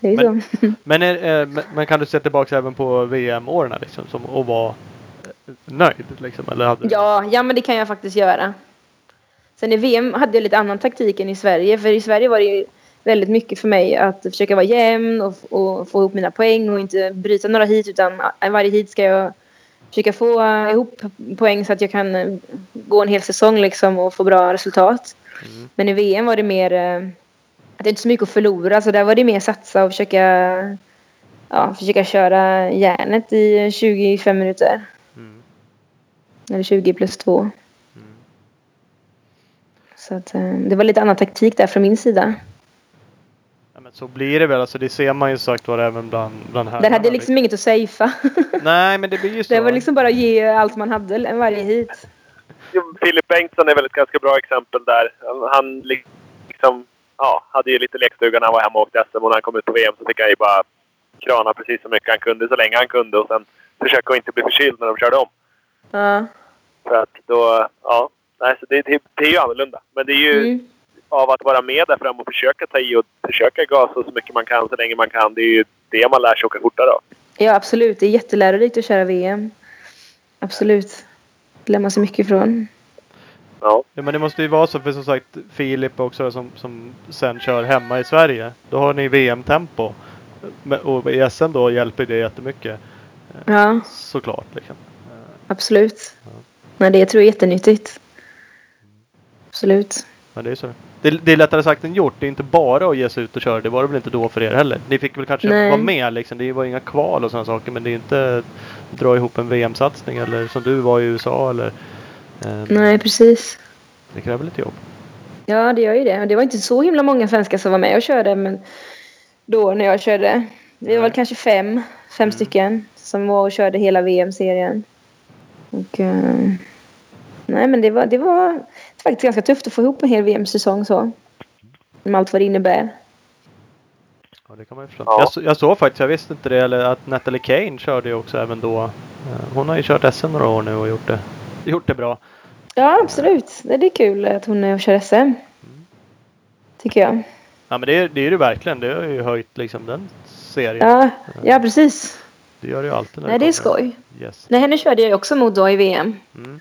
Det är Men- så. Men, är, eh, men- kan du se tillbaka även på VM-åren liksom som, och vara eh, nöjd liksom? Eller hade Ja, ja, men det kan jag faktiskt göra. Sen i VM hade jag lite annan taktik än i Sverige. För i Sverige var det ju väldigt mycket för mig att försöka vara jämn och, och få ihop mina poäng och inte bryta några hit. Utan i varje hit ska jag försöka få eh, ihop poäng så att jag kan eh, gå en hel säsong liksom och få bra resultat. Mm. Men i VM var det mer eh, det är inte så mycket att förlora. Så där var det mer satsa och försöka, ja, försöka köra järnet i 25 minuter. Mm. Eller 20 plus 2. Mm. Så att, eh, det var lite annan taktik där från min sida. Ja, men så blir det väl. Alltså, det ser man ju sagt var även bland, bland här. Där hade jag liksom inget att safea. Nej men det blir ju så. det var liksom bara att ge allt man hade varje hit. Filip Bengtsson är väl ett ganska bra exempel där. Han- Han liksom, ja, hade ju lite lekstuga när han var hemma och åkte SM och när han kom ut på VM så fick han ju bara krana precis så mycket han kunde så länge han kunde och sen försöka att inte bli förkyld när de körde om. Ja. För att då, ja. Nej, så det, det, det är ju annorlunda. Men det är ju Mm. av att vara med där fram och försöka ta i och försöka gasa så mycket man kan så länge man kan. Det är ju det man lär sig åka fortare av. Ja absolut, det är jättelärorikt att köra VM. Absolut. Det lär man sig mycket ifrån. Ja. Ja men det måste ju vara så för som sagt Filip också som, som sen kör hemma i Sverige. Då har ni VM-tempo. Och i SM då hjälper det jättemycket. Ja, Såklart liksom. absolut. Nej, det tror jag är jättenyttigt. Absolut. Men det är så. Det, det är lättare sagt än gjort. Det är inte bara att ge sig ut och köra. Det var det väl inte då för er heller. Ni fick väl kanske Nej. vara med liksom. Det var inga kval och sådana saker. Men det är inte dra ihop en VM-satsning eller som du var i USA eller. Eh, Nej, precis. Det kräver lite jobb. Ja, det gör ju det. Det var inte så himla många svenskar som var med och körde. Men då när jag körde. Vi var väl kanske fem, fem stycken som var och körde hela VM-serien. Och, eh, nej, men det var, det var faktiskt ganska tufft att få ihop en hel VM-säsong så. Med allt vad det innebär. Ja, det kan man ju förstå. Ja. Jag, jag såg faktiskt, jag visste inte det, eller att Natalie Kane körde ju också även då. Eh, Hon har ju kört SM några år nu och gjort det, gjort det bra. Ja, absolut. Det är kul att hon är och kör SM. Tycker jag. Ja men det är det, är det verkligen. Det har ju höjt liksom den serien. Ja, ja precis. Det gör det ju alltid. när Nej, det är skoj. Yes. Nej, henne körde jag också mot då i VM. Mm.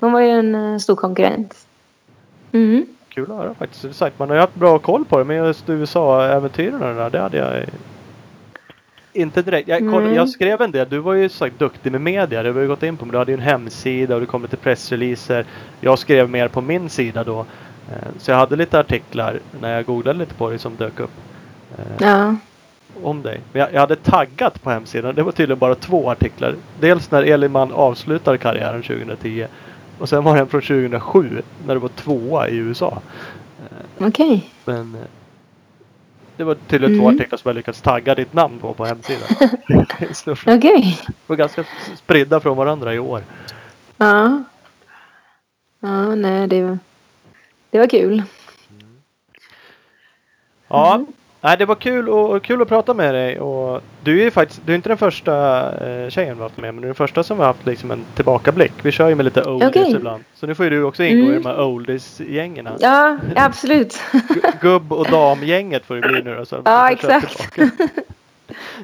Hon var ju en eh, stor konkurrent. Mm. Kul att höra faktiskt. Sagt, man har ju haft bra koll på det. Men just USA-äventyren och det där, det hade jag inte direkt. Jag, koll, Mm. jag skrev en del. Du var ju sagt duktig med media. Det har vi gått in på. Men du hade ju en hemsida och du kom till pressreleaser. Jag skrev mer på min sida då. Eh, Så jag hade lite artiklar när jag googlade lite på dig som dök upp. eh, Ja. om dig. Men jag, jag hade taggat på hemsidan. Det var tydligen bara två artiklar. Dels när Eliman avslutade karriären 2010. Och sen var det en från 2007 när du var tvåa i USA. Okej. Men eh, det var tydligen två Mm. artiklar som jag lyckats tagga ditt namn på på hemsidan. Okej. var ganska spridda från varandra i år. Ja. Ja, nej, det var, det var kul. Ja, Mm. Nej, det var kul, och, och kul att prata med dig. Och du är ju faktiskt du är inte den första eh, tjejen vi har haft med. Men du är den första som har haft liksom en tillbakablick. Vi kör ju med lite oldies Okej. ibland. Så nu får ju du också ingå i Mm. de här oldies-gängerna. Ja, absolut. Gu- Gubb och damgänget får det bli nu då. Så Ja, exakt.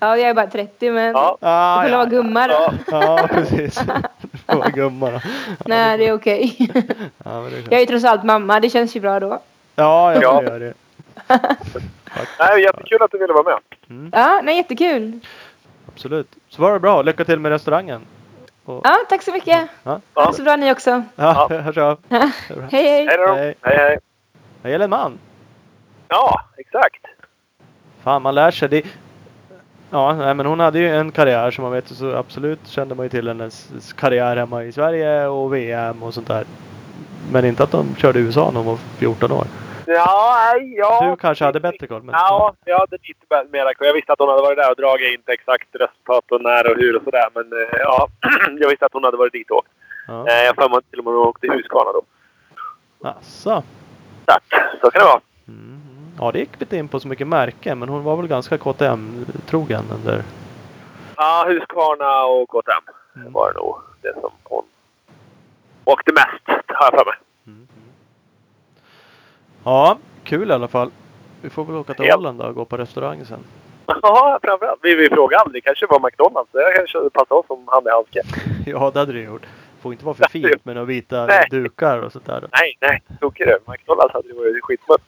Ja, jag är bara 30 men Ja. Ah, jag får ja, vara gumma då. Ja. ja, precis. Du får vara gumma då. Nej, det är okej. Ja, det är Jag är ju trots allt mamma. Det känns ju bra då. Ja, jag Ja. gör det. Nej, jättekul att du ville vara med. Mm, Ja, nej, jättekul. absolut. Så var det bra. Lycka till med restaurangen. Och, Ja, tack så mycket. ja. Ja. Så bra ni också. Ja, hörs av. Hej, hej. Hej då. Hej. Hej, hej. Jag gäller en man. Ja, exakt. Fan, man lär sig. Det... Ja, nej, men hon hade ju en karriär som man vet så absolut kände man ju till hennes karriär hemma i Sverige och VM och sånt där. Men inte att de körde i USA när hon var 14 år. Ja, ja. Du kanske hade bättre koll. Men, Ja, jag hade lite mera koll. Jag visste att hon hade varit där och dragit inte exakt resultat och när och hur och sådär. Men eh, ja, jag visste att hon hade varit dit och åkt. Ja. Eh, Jag har för till och med hon åkte Husqvarna då. Asså. Så, så kan det vara. Mm. Ja, det gick inte in på så mycket märken, men hon var väl ganska KTM-trogen under... Ja, Husqvarna och KTM Mm. var det nog det som hon åkte mest, har jag för mig. Mm. Ja, kul i alla fall. Vi får väl åka till Ja. Holland och gå på restaurang sen. Ja, framförallt. Vi, vi frågade aldrig. Det kanske var McDonalds. Det kanske passat oss som hand i handske. Ja, det hade det gjort. Får inte vara för fint med några vita Nej. dukar och sånt där. Nej, nej. Tokig du. McDonalds hade ju varit skitsmutt.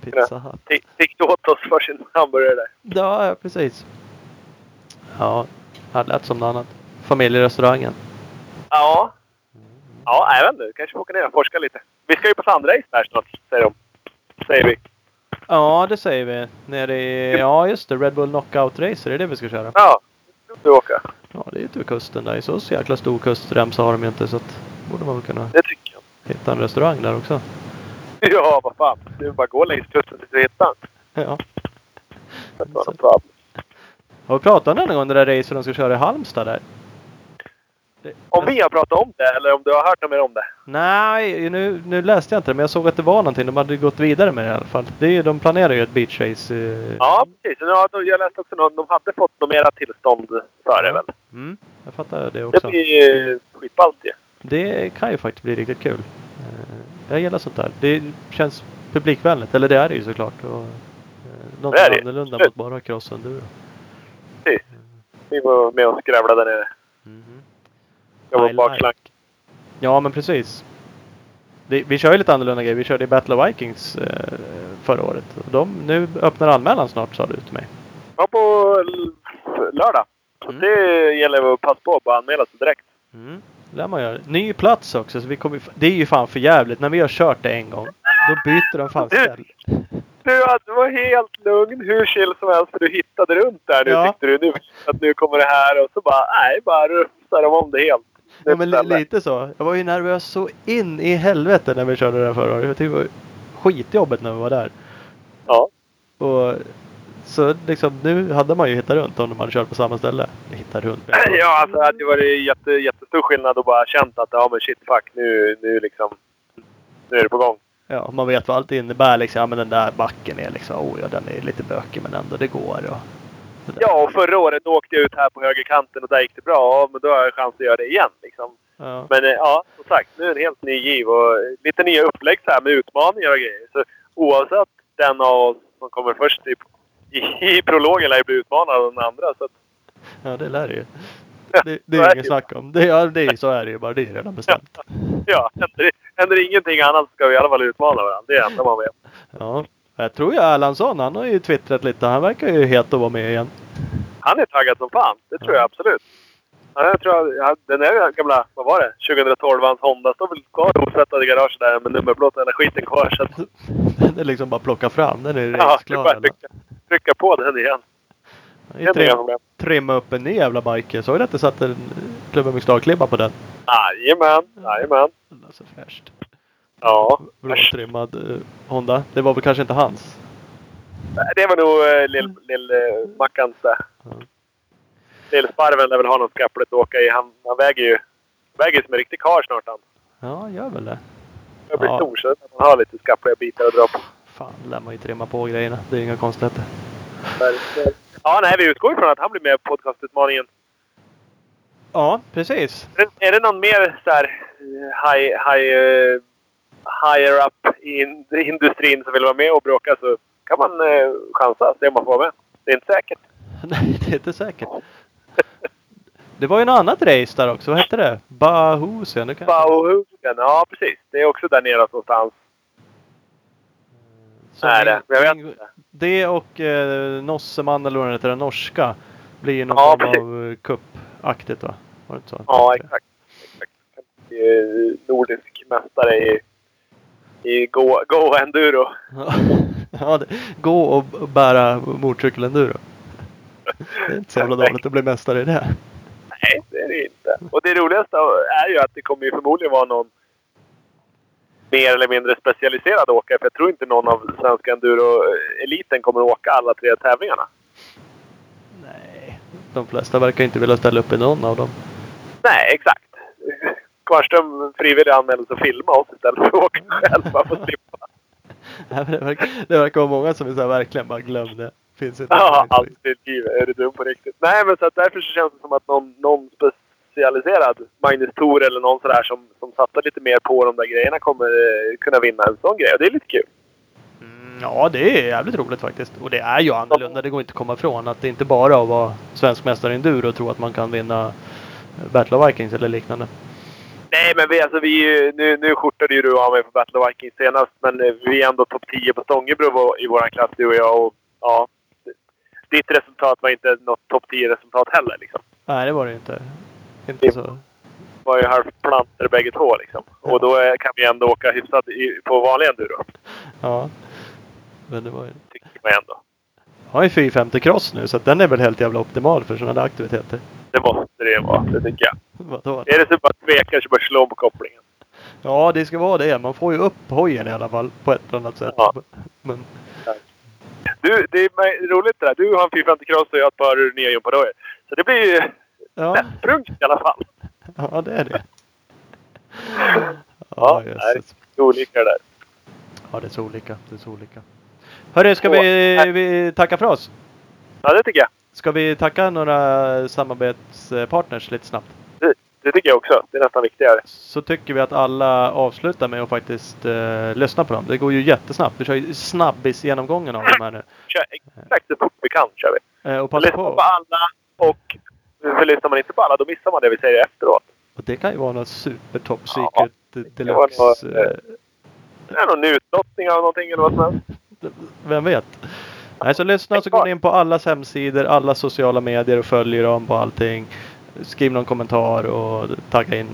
Pizza Hut. Fick, fick åt oss för sin hamburgare där. Ja, ja, precis. Ja, det lät som något annat. Familjerestaurangen. Ja. Ja, jag vet inte. Kanske får åka ner och forska lite. Vi ska ju på sandrace där snart, säger de. Säger vi. Ja, det säger vi. Nere i... Ja, just det. Red Bull Knockout Racer. Det är det vi ska köra. Ja. Du åka. Ja, det är ju till kusten där. Så jäkla stor kustremsa har de ju inte. Så att borde man väl kunna Det tycker jag. hitta en restaurang där också. Ja, vad fan. Det är bara att gå längs kusten tills vi hittar den. Ja. Det var något. Har vi pratat någon gång om det där racet de ska köra i Halmstad där? Om vi har pratat om det eller om du har hört något mer om det. Nej, nu, nu läste jag inte det men jag såg att det var någonting. De hade gått vidare med det i alla fall. Det är, ju- de planerar ju ett beach race. eh, Ja, precis. Ja, jag läste också något. De hade fått något mera tillstånd för det väl. Mm, jag fattar det Det också. blir eh, skitballt ju. Det kan ju faktiskt bli riktigt kul. Eh, Jag gillar sånt där. Det känns publikvänligt. Eller det är det ju såklart. Och, eh, något Det är det. annorlunda Absolut. mot bara cross enduro. Precis. Vi var med och skrävlade där nere. Mhm. Jag var bakslang. like. Ja men precis. Det, vi kör ju lite annorlunda grejer. Vi körde i Battle of Vikings eh, förra året. De, nu öppnar anmälan snart sa du till mig. Ja, på lördag. Mm. det gäller att passa på att bara anmäla sig direkt. Mm. Det lär man göra. Ny plats också. Så vi kommer, det är ju fan för jävligt. När vi har kört det en gång. Då byter de fan ställ. Du, du var helt lugn, hur chill som helst, för du hittade runt där nu Ja. tyckte du. Nu, att nu kommer det här och så bara, nej, bara rufsar de om det helt. Ja, men lite så. Jag var ju nervös så in i helvete när vi körde den förra året. Det var skitjobbigt när vi var där. Ja. Och så liksom nu hade man ju hittat runt om hade kört på samma ställe. Hittat runt. Ja, alltså det hade varit jätte, jättestor skillnad att bara känt att ja men shit fuck nu, nu liksom. Nu är det på gång. Ja, man vet vad allt innebär liksom. Ja, men den där backen är liksom, oh ja den är lite bökig men ändå det går. Och, Ja, och förra året åkte jag ut här på högerkanten och där gick det bra. Ja, men då har jag chans att göra det igen liksom. ja. Men eh, ja, som sagt, nu är det en helt ny giv och lite nya upplägg så här med utmaningar och grejer. Så oavsett den av oss som kommer först i, i, i prologen lär ju bli utmanad av den andra. Så att, ja, det lär det ju. Ja, Det, det är inget snack om. Det, ja, det är, så är det ju bara. Det är redan bestämt. ja, händer, händer ingenting annat ska vi i alla fall utmana varandra. Det är det enda man vet. Ja. Jag tror ju Erlandsson, han har ju twittrat lite. Han verkar ju het att vara med igen. Han är taggad som fan. Det tror jag absolut. Ja, jag tror jag, ja, den är gamla, vad var det? 2012 hans Honda står väl kvar osvettad i garaget där med nummerplåten eller skiten kvar. Så att, Den är liksom bara plocka fram. Den är ja, bara Ja, trycka, trycka på den igen. trim, trimma upp en ny jävla bike. Såg du att det satt en Klubben Mixtar-klibba på den? Jajamän, jajamän. Den är så fräscht. Ja. Blåtrimmad uh, Honda. Det var väl kanske inte hans? Det var nog uh, lill, lill uh, Mackans det. Ja. Lill-sparven lär väl ha något skapligt att åka i. Han, han väger ju väger som en riktig karl snart han. Ja, gör väl det. Jag blir Ja. stor så att man har lite skapliga bitar att dra på. Fan, lär man ju trimma på grejerna. Det är inga konstigheter. Ja, nej, vi utgår ifrån att han blir med på podcastutmaningen. Ja, precis. Är det- Är det någon mer så här eh, high, high, eh, higher up i in, industrin som vill vara med och bråka så kan man eh, chansa se om man får vara med. Det är inte säkert. Nej, det är inte säkert. Det var ju något annat race där också. Vad hette det? Bahusen? Kan... Bauhusen, ja precis. Det är också där nere någonstans. Som är det. Jag vet inte. Det och eh, Nosseman eller vad den heter, den norska. Blir ju någon Ja, form precis. av cup-aktigt va? Var det inte så? Ja, exakt. exakt. Eh, Nordisk mästare i, i Go, Go Enduro. ja, gå och bära motorcykelenduro. Det är inte så jävla dåligt att bli mästare i det. Nej, det är det inte. Och det roligaste är ju att det kommer ju förmodligen vara någon mer eller mindre specialiserad åkare. För jag tror inte någon av svenska enduro-eliten kommer att åka alla tre tävlingarna. Nej, de flesta verkar inte vilja ställa upp i någon av dem. Nej, exakt. Kvarnström frivilligt anmäler sig att filma oss istället för att åka själv. Bara för att slippa. Det verkar, det verkar vara många som är så här, verkligen bara glömde. Finns inte. Ja, allt är givet. Är du dum på riktigt? Nej, men så att därför så känns det som att någon, någon specialiserad Magnus Thor eller någon sådär som, som satsar lite mer på de där grejerna kommer eh, kunna vinna en sån grej. Och det är lite kul. Mm, Ja, det är jävligt roligt faktiskt. Och det är ju annorlunda. Det går inte att komma ifrån att det inte bara är att vara svensk mästare i enduro och tro att man kan vinna Battle of Vikings eller liknande. Nej, men vi, alltså, vi, är nu, nu skjortade ju du av mig på Battle of Vikings senast, men eh, vi är ändå topp 10 på Stångebro i vår klass, du och jag. Och, ja, ditt resultat var inte något topp 10-resultat heller. Liksom. Nej, det var det ju inte. Inte så. Vi var ju halvplanter bägge två. Liksom. Och då eh, kan vi ändå åka hyfsat i, på vanlig enduro, Ja. Men det var ju... tycker man ändå. Jag har ju 450 cross nu så den är väl helt jävla optimal för sådana där aktiviteter. Det måste det vara, det tycker jag. Vadå? Är det så bara tvekar så bara slå på kopplingen. Ja, det ska vara det. Man får ju upp hojen i alla fall på ett eller annat sätt. Ja. Men Du, det är roligt det där. Du har en 450 cross och jag har ett par nya gympadojor. Så det blir ju ja, lättsprunget i alla fall. ja, det är det. Ja, Ja. Det är olika det där. ja, det är så olika. Det är så olika. Hörru, ska vi, vi tacka för oss? Ja, det tycker jag. Ska vi tacka några samarbetspartners lite snabbt? Det, det tycker jag också. Det är nästan viktigare. Så tycker vi att alla avslutar med att faktiskt eh, lyssna på dem. Det går ju jättesnabbt. Vi kör ju snabbis genomgången av dem här nu. Kör exakt så fort vi kan kör vi. Eh, och passa på. på alla och för lyssnar man inte på alla då missar man det vi säger efteråt. Och det kan ju vara något super top Ja, secret det var deluxe. något, eh, Det är någon utlottning av någonting eller vad som helst. Vem vet? Nej, så lyssna så går ni in på allas hemsidor, alla sociala medier och följer dem på allting. Skriv någon kommentar och tagga in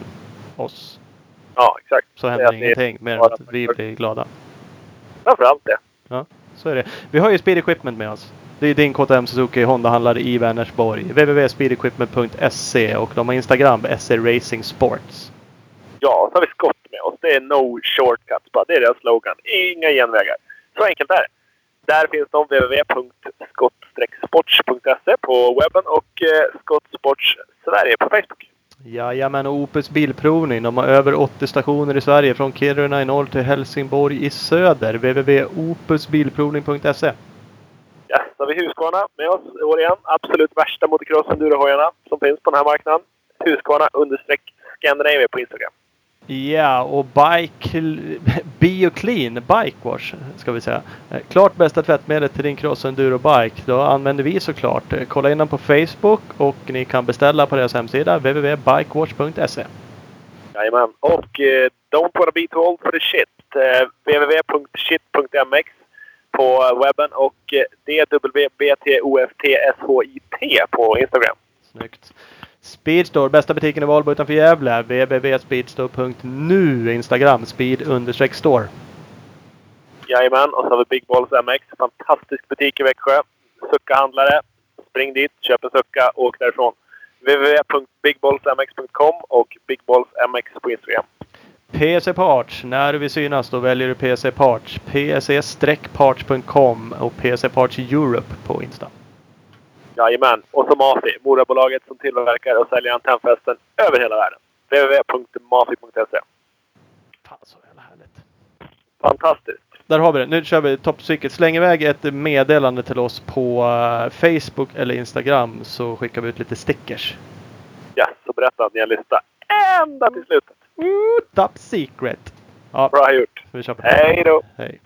oss. Ja, exakt. Så händer det ingenting mer än att vi blir glada. Framförallt det. Så är det. Vi har ju Speed Equipment med oss. Det är din KTM Suzuki Honda-handlare i Vänersborg. www.speedequipment.se och de har Instagram, SE Racing Sports. Ja, så har vi Scott med oss. Det är no shortcuts bara. Det är deras slogan. Inga genvägar. Så enkelt är det. Där finns de www.skott-sports.se på webben och eh, Skott Sports Sverige på Facebook. Jajamän, och Opus Bilprovning. De har över 80 stationer i Sverige från Kiruna i norr till Helsingborg i söder. www.opusbilprovning.se Yes, så har vi Husqvarna med oss i år igen. Absolut värsta motocross endurohojarna som finns på den här marknaden. Husqvarna understreck Scandinavia på Instagram. Ja, och Bike... BioClean Bike Wash ska vi säga. Eh, Klart bästa tvättmedlet till din cross enduro bike. Då använder vi såklart. Eh, Kolla in dem på Facebook och ni kan beställa på deras hemsida www.bikewash.se. Jajamän. Och eh, Don't wanna be too old for the shit. Eh, www.shit.mx på webben och eh, dwbtofthit på Instagram. Snyggt. Speedstore, bästa butiken i Valbo utanför Gävle. www.speedstore.nu Instagram, speed-store. Jajamän. Och så har vi Big Balls MX. Fantastisk butik i Växjö. Succa-handlare. Spring dit, köp en sucka och åk därifrån. www.bigballsmx.com och bigballsmx på Instagram. PC Parts, när du vill synas då väljer du PC Parts. pc-parts.com och PC Parts Europe på Insta. Jajamän. Och så Mafi, Morabolaget som tillverkar och säljer antennfästen över hela världen. www.mafi.se. Fan så jävla härligt. Fantastiskt. Där har vi det. Nu kör vi Top Secret. Släng iväg ett meddelande till oss på eh, Facebook eller Instagram så skickar vi ut lite stickers. Ja, så berätta att ni har lyssnat ända till slutet. Top Secret! Ja, Bra gjort. vi kör på Hej då! Hej.